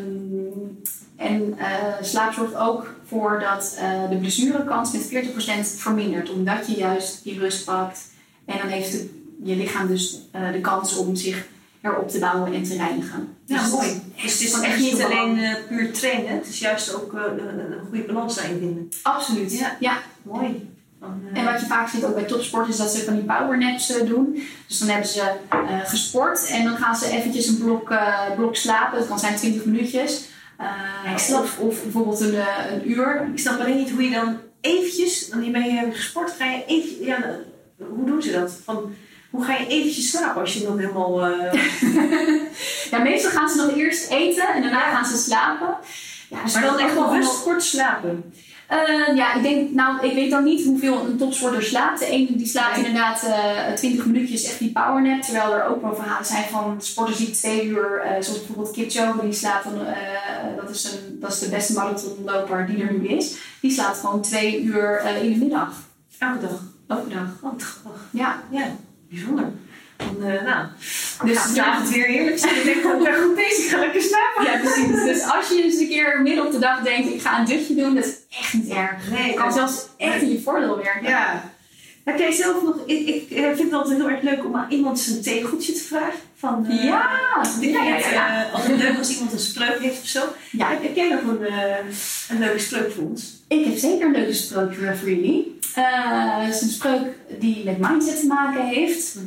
en eh, slaap zorgt ook voor dat eh, de blessurekans met 40% vermindert. Omdat je juist die rust pakt. En dan heeft je lichaam dus eh, de kans om zich erop te bouwen en te reinigen. Ja, Dus mooi. het is Dus het is van echt niet alleen puur trainen, het is juist ook een, een goede balans daarin vinden. Absoluut. Ja. ja. Mooi. Eh, En wat je vaak ziet ook bij topsport is dat ze van die powernaps eh, doen. Dus dan hebben ze eh, gesport en dan gaan ze eventjes een blok, blok slapen. Dat kan zijn 20 minuutjes. Ja, ik snap. of, of bijvoorbeeld een, een uur. Ik snap alleen niet hoe je dan eventjes, dan hiermee hebben gesport, ga je eventjes, ja, hoe doen ze dat? Van, hoe ga je eventjes slapen als je nog helemaal... Ja, meestal gaan ze nog eerst eten en daarna gaan ze slapen. Ja, dus maar dan echt wel- rust kort slapen. Eh, ja, ik denk, nou, ik weet dan niet hoeveel een topsporter slaapt. De ene die slaapt Nee. inderdaad eh 20 minuutjes, echt die powernap. Terwijl er ook wel verhalen zijn van sporters die twee uur, eh, zoals bijvoorbeeld Kipchoge, die slaapt dan, eh, dat, is een, dat is de beste marathonloper die er nu is. Die slaapt gewoon twee uur in de middag. Elke dag. Elke dag. Oh. Ja, Ja, bijzonder. Dan, eh, nou, dus dus ja, het weer heerlijk zijn. Ik denk, ik ben goed bezig, ik ga lekker slapen. ja, precies. Dus als je eens een keer midden op de dag denkt, ik ga een dutje doen, dat echt niet erg. Nee, Het kan zelfs echt in je voordeel werken. Ja. Heb jij zelf nog... Ik, ik eh, vind het altijd heel erg leuk om aan iemand zijn tegeltje te vragen. Van, eh, Ja, ja, ja, het ja. altijd leuk als iemand een spreuk heeft of zo. Ja. Heb, heb jij nog een, eh, een leuke spreuk voor ons? Ik heb zeker een leuke spreuk voor jullie. Het is een spreuk die met mindset te maken heeft.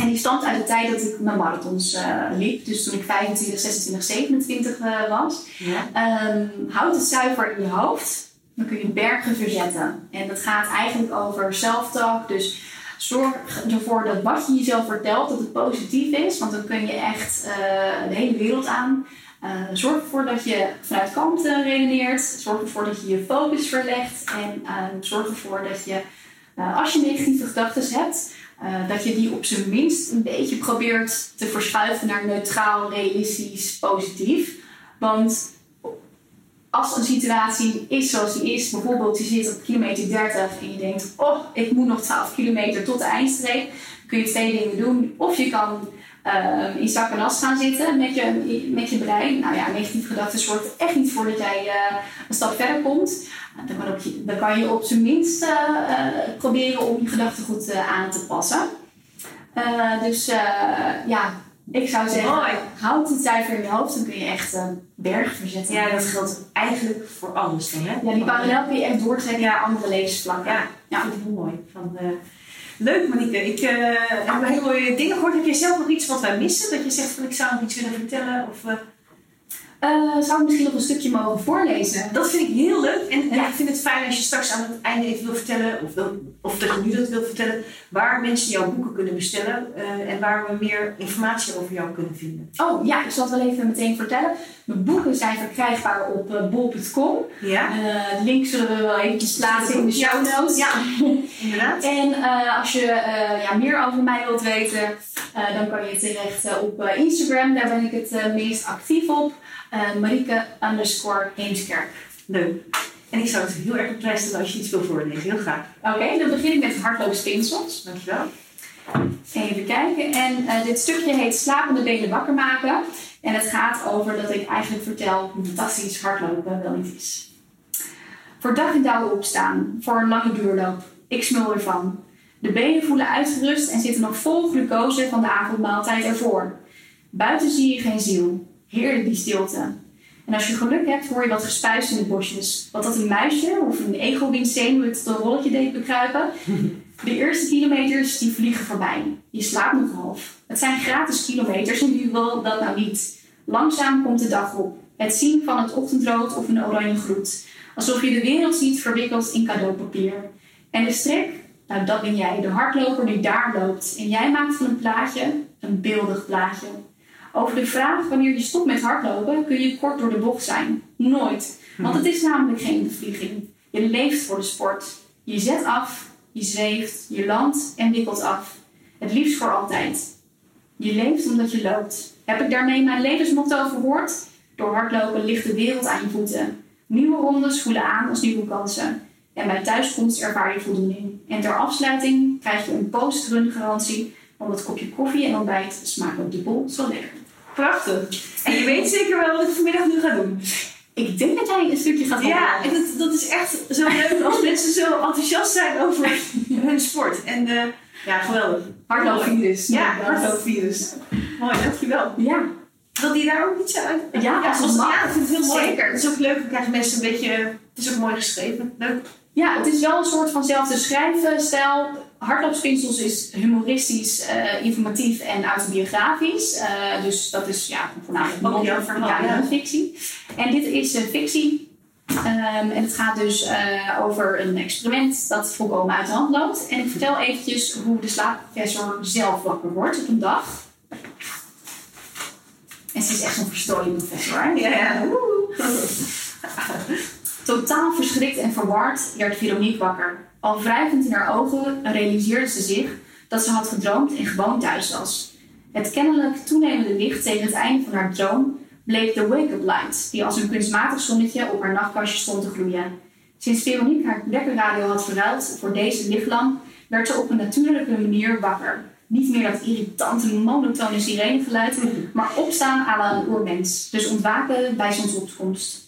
En die stamt uit de tijd dat ik mijn marathons eh, liep. Dus toen ik 25, 26, 27 eh, was. Ja. Ehm, houd het zuiver in je hoofd. Dan kun je bergen verzetten. En dat gaat eigenlijk over self-talk. Dus zorg ervoor dat wat je jezelf vertelt, dat het positief is. Want dan kun je echt eh, de hele wereld aan. Eh, zorg ervoor dat je vanuit kalmte redeneert. Zorg ervoor dat je je focus verlegt. En eh, zorg ervoor dat je, als je negatieve gedachten hebt, eh, dat je die op zijn minst een beetje probeert te verschuiven naar neutraal, realistisch, positief. Want als een situatie is zoals die is, bijvoorbeeld je zit op kilometer 30 en je denkt, oh, ik moet nog 12 kilometer tot de eindstreep, kun je twee dingen doen. Of je kan eh, in zak en as gaan zitten met je, met je brein. Nou ja, negatieve gedachten zorgt echt niet voor dat jij eh, een stap verder komt. Dan kan, je, dan kan je op zijn minst eh, eh, proberen om je gedachtegoed eh, aan te passen. Dus ja, ik zou zeggen, Mooi. houd het zuiver in je hoofd, dan kun je echt een berg verzetten. ja, dat geldt eigenlijk voor alles dan, hè? Ja, die parallel kun je echt doortrekken naar andere levensvlakken. Ja, Ja. ik vind het heel mooi. Van, leuk, Monique. Ik eh, heb hele mooie dingen gehoord. Heb jij zelf nog iets wat wij missen? Dat je zegt van ik zou nog iets willen vertellen? Of, Eh, zou ik misschien nog een stukje mogen voorlezen? dat vind ik heel leuk. En, en Ja. ik vind het fijn als je straks aan het einde even wil vertellen, of, of dat je nu dat wil vertellen, waar mensen jouw boeken kunnen bestellen eh, en waar we meer informatie over jou kunnen vinden. Oh ja, ik zal het wel even meteen vertellen. Mijn boeken zijn verkrijgbaar op eh, bol.com. Ja, Eh, de link zullen we wel eventjes plaatsen in de show notes. Ja. inderdaad. En eh, als je ja, meer over mij wilt weten, dan kan je terecht op Instagram. Daar ben ik het meest actief op. Marieke underscore Heemskerk. Leuk. En ik zou het heel erg op prijs stellen als je iets wil voorlezen. Heel graag. Oké, dan begin ik met hardloopspinsels. Dankjewel. Even kijken. En dit stukje heet Slapende benen wakker maken. En het gaat over dat ik eigenlijk vertel hoe fantastisch hardlopen wel niet is. Voor dag en dauw opstaan, voor een lange duurloop. Ik smul ervan. De benen voelen uitgerust en zitten nog vol glucose van de avondmaaltijd ervoor. Buiten zie je geen ziel. Heerlijk die stilte. En als je geluk hebt, hoor je wat gespuis in de bosjes. Wat dat een muisje of een egel wiens zenuwen het een rolletje deed bekruipen. De eerste kilometers die vliegen voorbij. Je slaapt nog half. Het zijn gratis kilometers en wie wil dat nou niet? Langzaam komt de dag op. Het zien van het ochtendrood of een oranje groet. Alsof je de wereld ziet verwikkeld in cadeaupapier. En de strik? Nou, dat ben jij, de hardloper die daar loopt. En jij maakt van een plaatje een beeldig plaatje. Over de vraag wanneer je stopt met hardlopen kun je kort door de bocht zijn. Nooit. Want het is namelijk geen bevlieging. Je leeft voor de sport. Je zet af, je zweeft, je landt en wikkelt af. Het liefst voor altijd. Je leeft omdat je loopt. Heb ik daarmee mijn levensmotto verwoord? Door hardlopen ligt de wereld aan je voeten. Nieuwe rondes voelen aan als nieuwe kansen. En bij thuiskomst ervaar je voldoening. En ter afsluiting krijg je een post-run garantie. Want het kopje koffie en ontbijt smaakt op dubbel zo lekker. Prachtig. En je weet zeker wel wat ik vanmiddag nu ga doen. Ik denk dat jij een stukje gaat Ja, opnemen. en dat, dat is echt zo leuk als mensen zo enthousiast zijn over hun sport. En eh, ja, geweldig. Hardloopvirus. Ja, hardloopvirus. Mooi, dankjewel. Ja. Wil je daar ook iets aan? Ja, als het mag. ja, ik vind het heel mooi. Zeker. Het is ook leuk, dan krijgen mensen een beetje... Het is ook mooi geschreven. Leuk. Ja, het is wel een soort vanzelfde schrijfstijl. Hardloopspinsels is humoristisch, eh, informatief en autobiografisch. Eh, dus dat is ja, voornamelijk non- jouw verhaal, ja, ja. non-fictie. En dit is eh, fictie. Ehm, en het gaat dus over een experiment dat volkomen uit de hand loopt. En ik vertel eventjes hoe de slaapprofessor zelf wakker wordt op een dag. En ze is echt zo'n verstrooide professor. Hè? Ja, ja. Totaal verschrikt en verward werd Veronique wakker. Al wrijvend in haar ogen realiseerde ze zich dat ze had gedroomd en gewoon thuis was. Het kennelijk toenemende licht tegen het einde van haar droom bleek de wake-up light, die als een kunstmatig zonnetje op haar nachtkastje stond te gloeien. Sinds Veronique haar wekkerradio had verruild voor deze lichtlamp, werd ze op een natuurlijke manier wakker. Niet meer dat irritante, monotone sirenegeluid, maar opstaan la een oermens. Dus ontwaken bij zonsopkomst.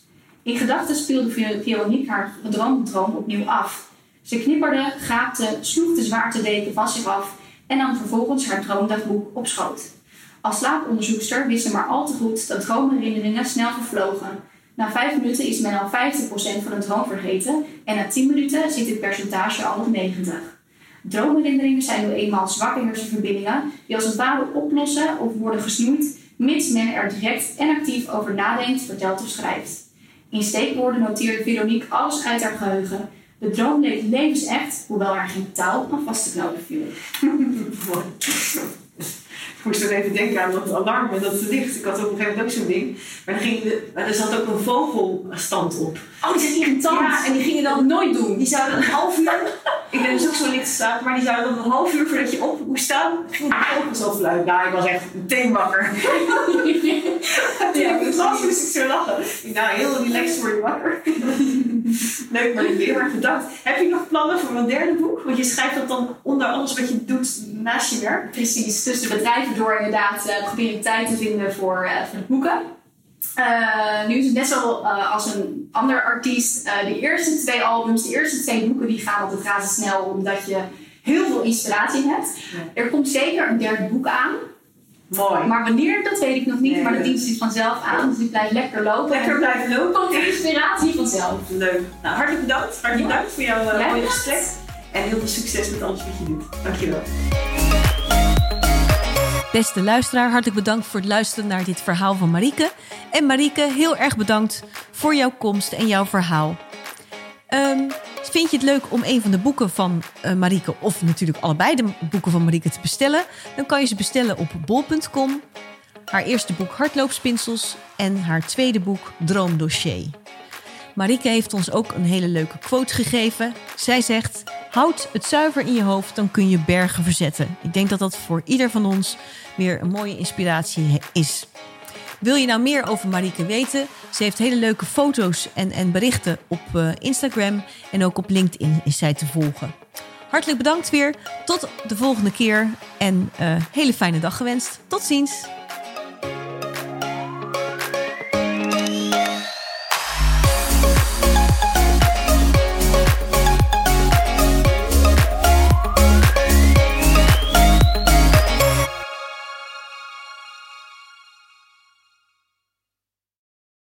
In gedachten speelde Ver- Veronique haar droom opnieuw af. Ze knipperde, gaapte, sloeg de zwaartedeken van zich af en nam vervolgens haar droomdagboek op schoot. Als slaaponderzoekster wist ze maar al te goed dat droomherinneringen snel vervlogen. Na vijf minuten is men al 50% van een droom vergeten en na 10 minuten zit het percentage al op 90. Droomherinneringen zijn nu eenmaal zwakke hersenverbindingen die als het ware oplossen of worden gesnoeid, mits men er direct en actief over nadenkt, vertelt of schrijft. In steekwoorden noteerde Veronique alles uit haar geheugen. De droom leek levensecht, hoewel er geen taal aan vast te knopen viel. Ik moest er even denken aan dat alarm en dat licht. Ik had op een gegeven moment ook zo'n ding. Maar, dan ging de, maar er zat ook een vogelstand op. Oh, die is irritant. Ja, en die gingen dan nooit doen. Die zouden een half uur. Ik ben dus ook zo licht staan, maar die zouden dan een half uur voordat je op moest staan, ging de vogels al fluiten. Nou, ik was echt meteen wakker. ja, ik las moest ik zo lachen. Ik nou, heel relaxed word je wakker. Leuk, maar heel erg bedankt. Heb je nog plannen voor een derde boek? Want je schrijft dat dan onder alles wat je doet naast je werk. Precies, tussen de door inderdaad uh, ik tijd te vinden voor, uh, voor de boeken. Uh, nu is het net zo uh, als een ander artiest. De eerste twee albums, de eerste twee boeken, die gaan altijd razendsnel omdat je heel veel inspiratie hebt. Ja. Er komt zeker een derde boek aan. Mooi. Maar wanneer, dat weet ik nog niet. Nee, maar de dienst is vanzelf aan. Dus die blijft lekker lopen. Lekker blijven lopen. Komt de inspiratie vanzelf. Leuk. Nou, hartelijk bedankt. Hartelijk bedankt voor jouw ja, mooie gesprek. En heel veel succes met alles wat je doet. Dankjewel. Beste luisteraar, hartelijk bedankt voor het luisteren naar dit verhaal van Marieke. En Marieke, heel erg bedankt voor jouw komst en jouw verhaal. Um, vind je het leuk om een van de boeken van uh, Marieke, of natuurlijk allebei de boeken van Marieke te bestellen? Dan kan je ze bestellen op bol.com. Haar eerste boek Hardloopspinsels en haar tweede boek Droomdossier. Marieke heeft ons ook een hele leuke quote gegeven. Zij zegt: Houd het zuiver in je hoofd, dan kun je bergen verzetten. Ik denk dat dat voor ieder van ons weer een mooie inspiratie is. Wil je nou meer over Marieke weten? Ze heeft hele leuke foto's en, en berichten op uh, Instagram en ook op LinkedIn is zij te volgen. Hartelijk bedankt weer. Tot de volgende keer en uh, hele fijne dag gewenst. Tot ziens.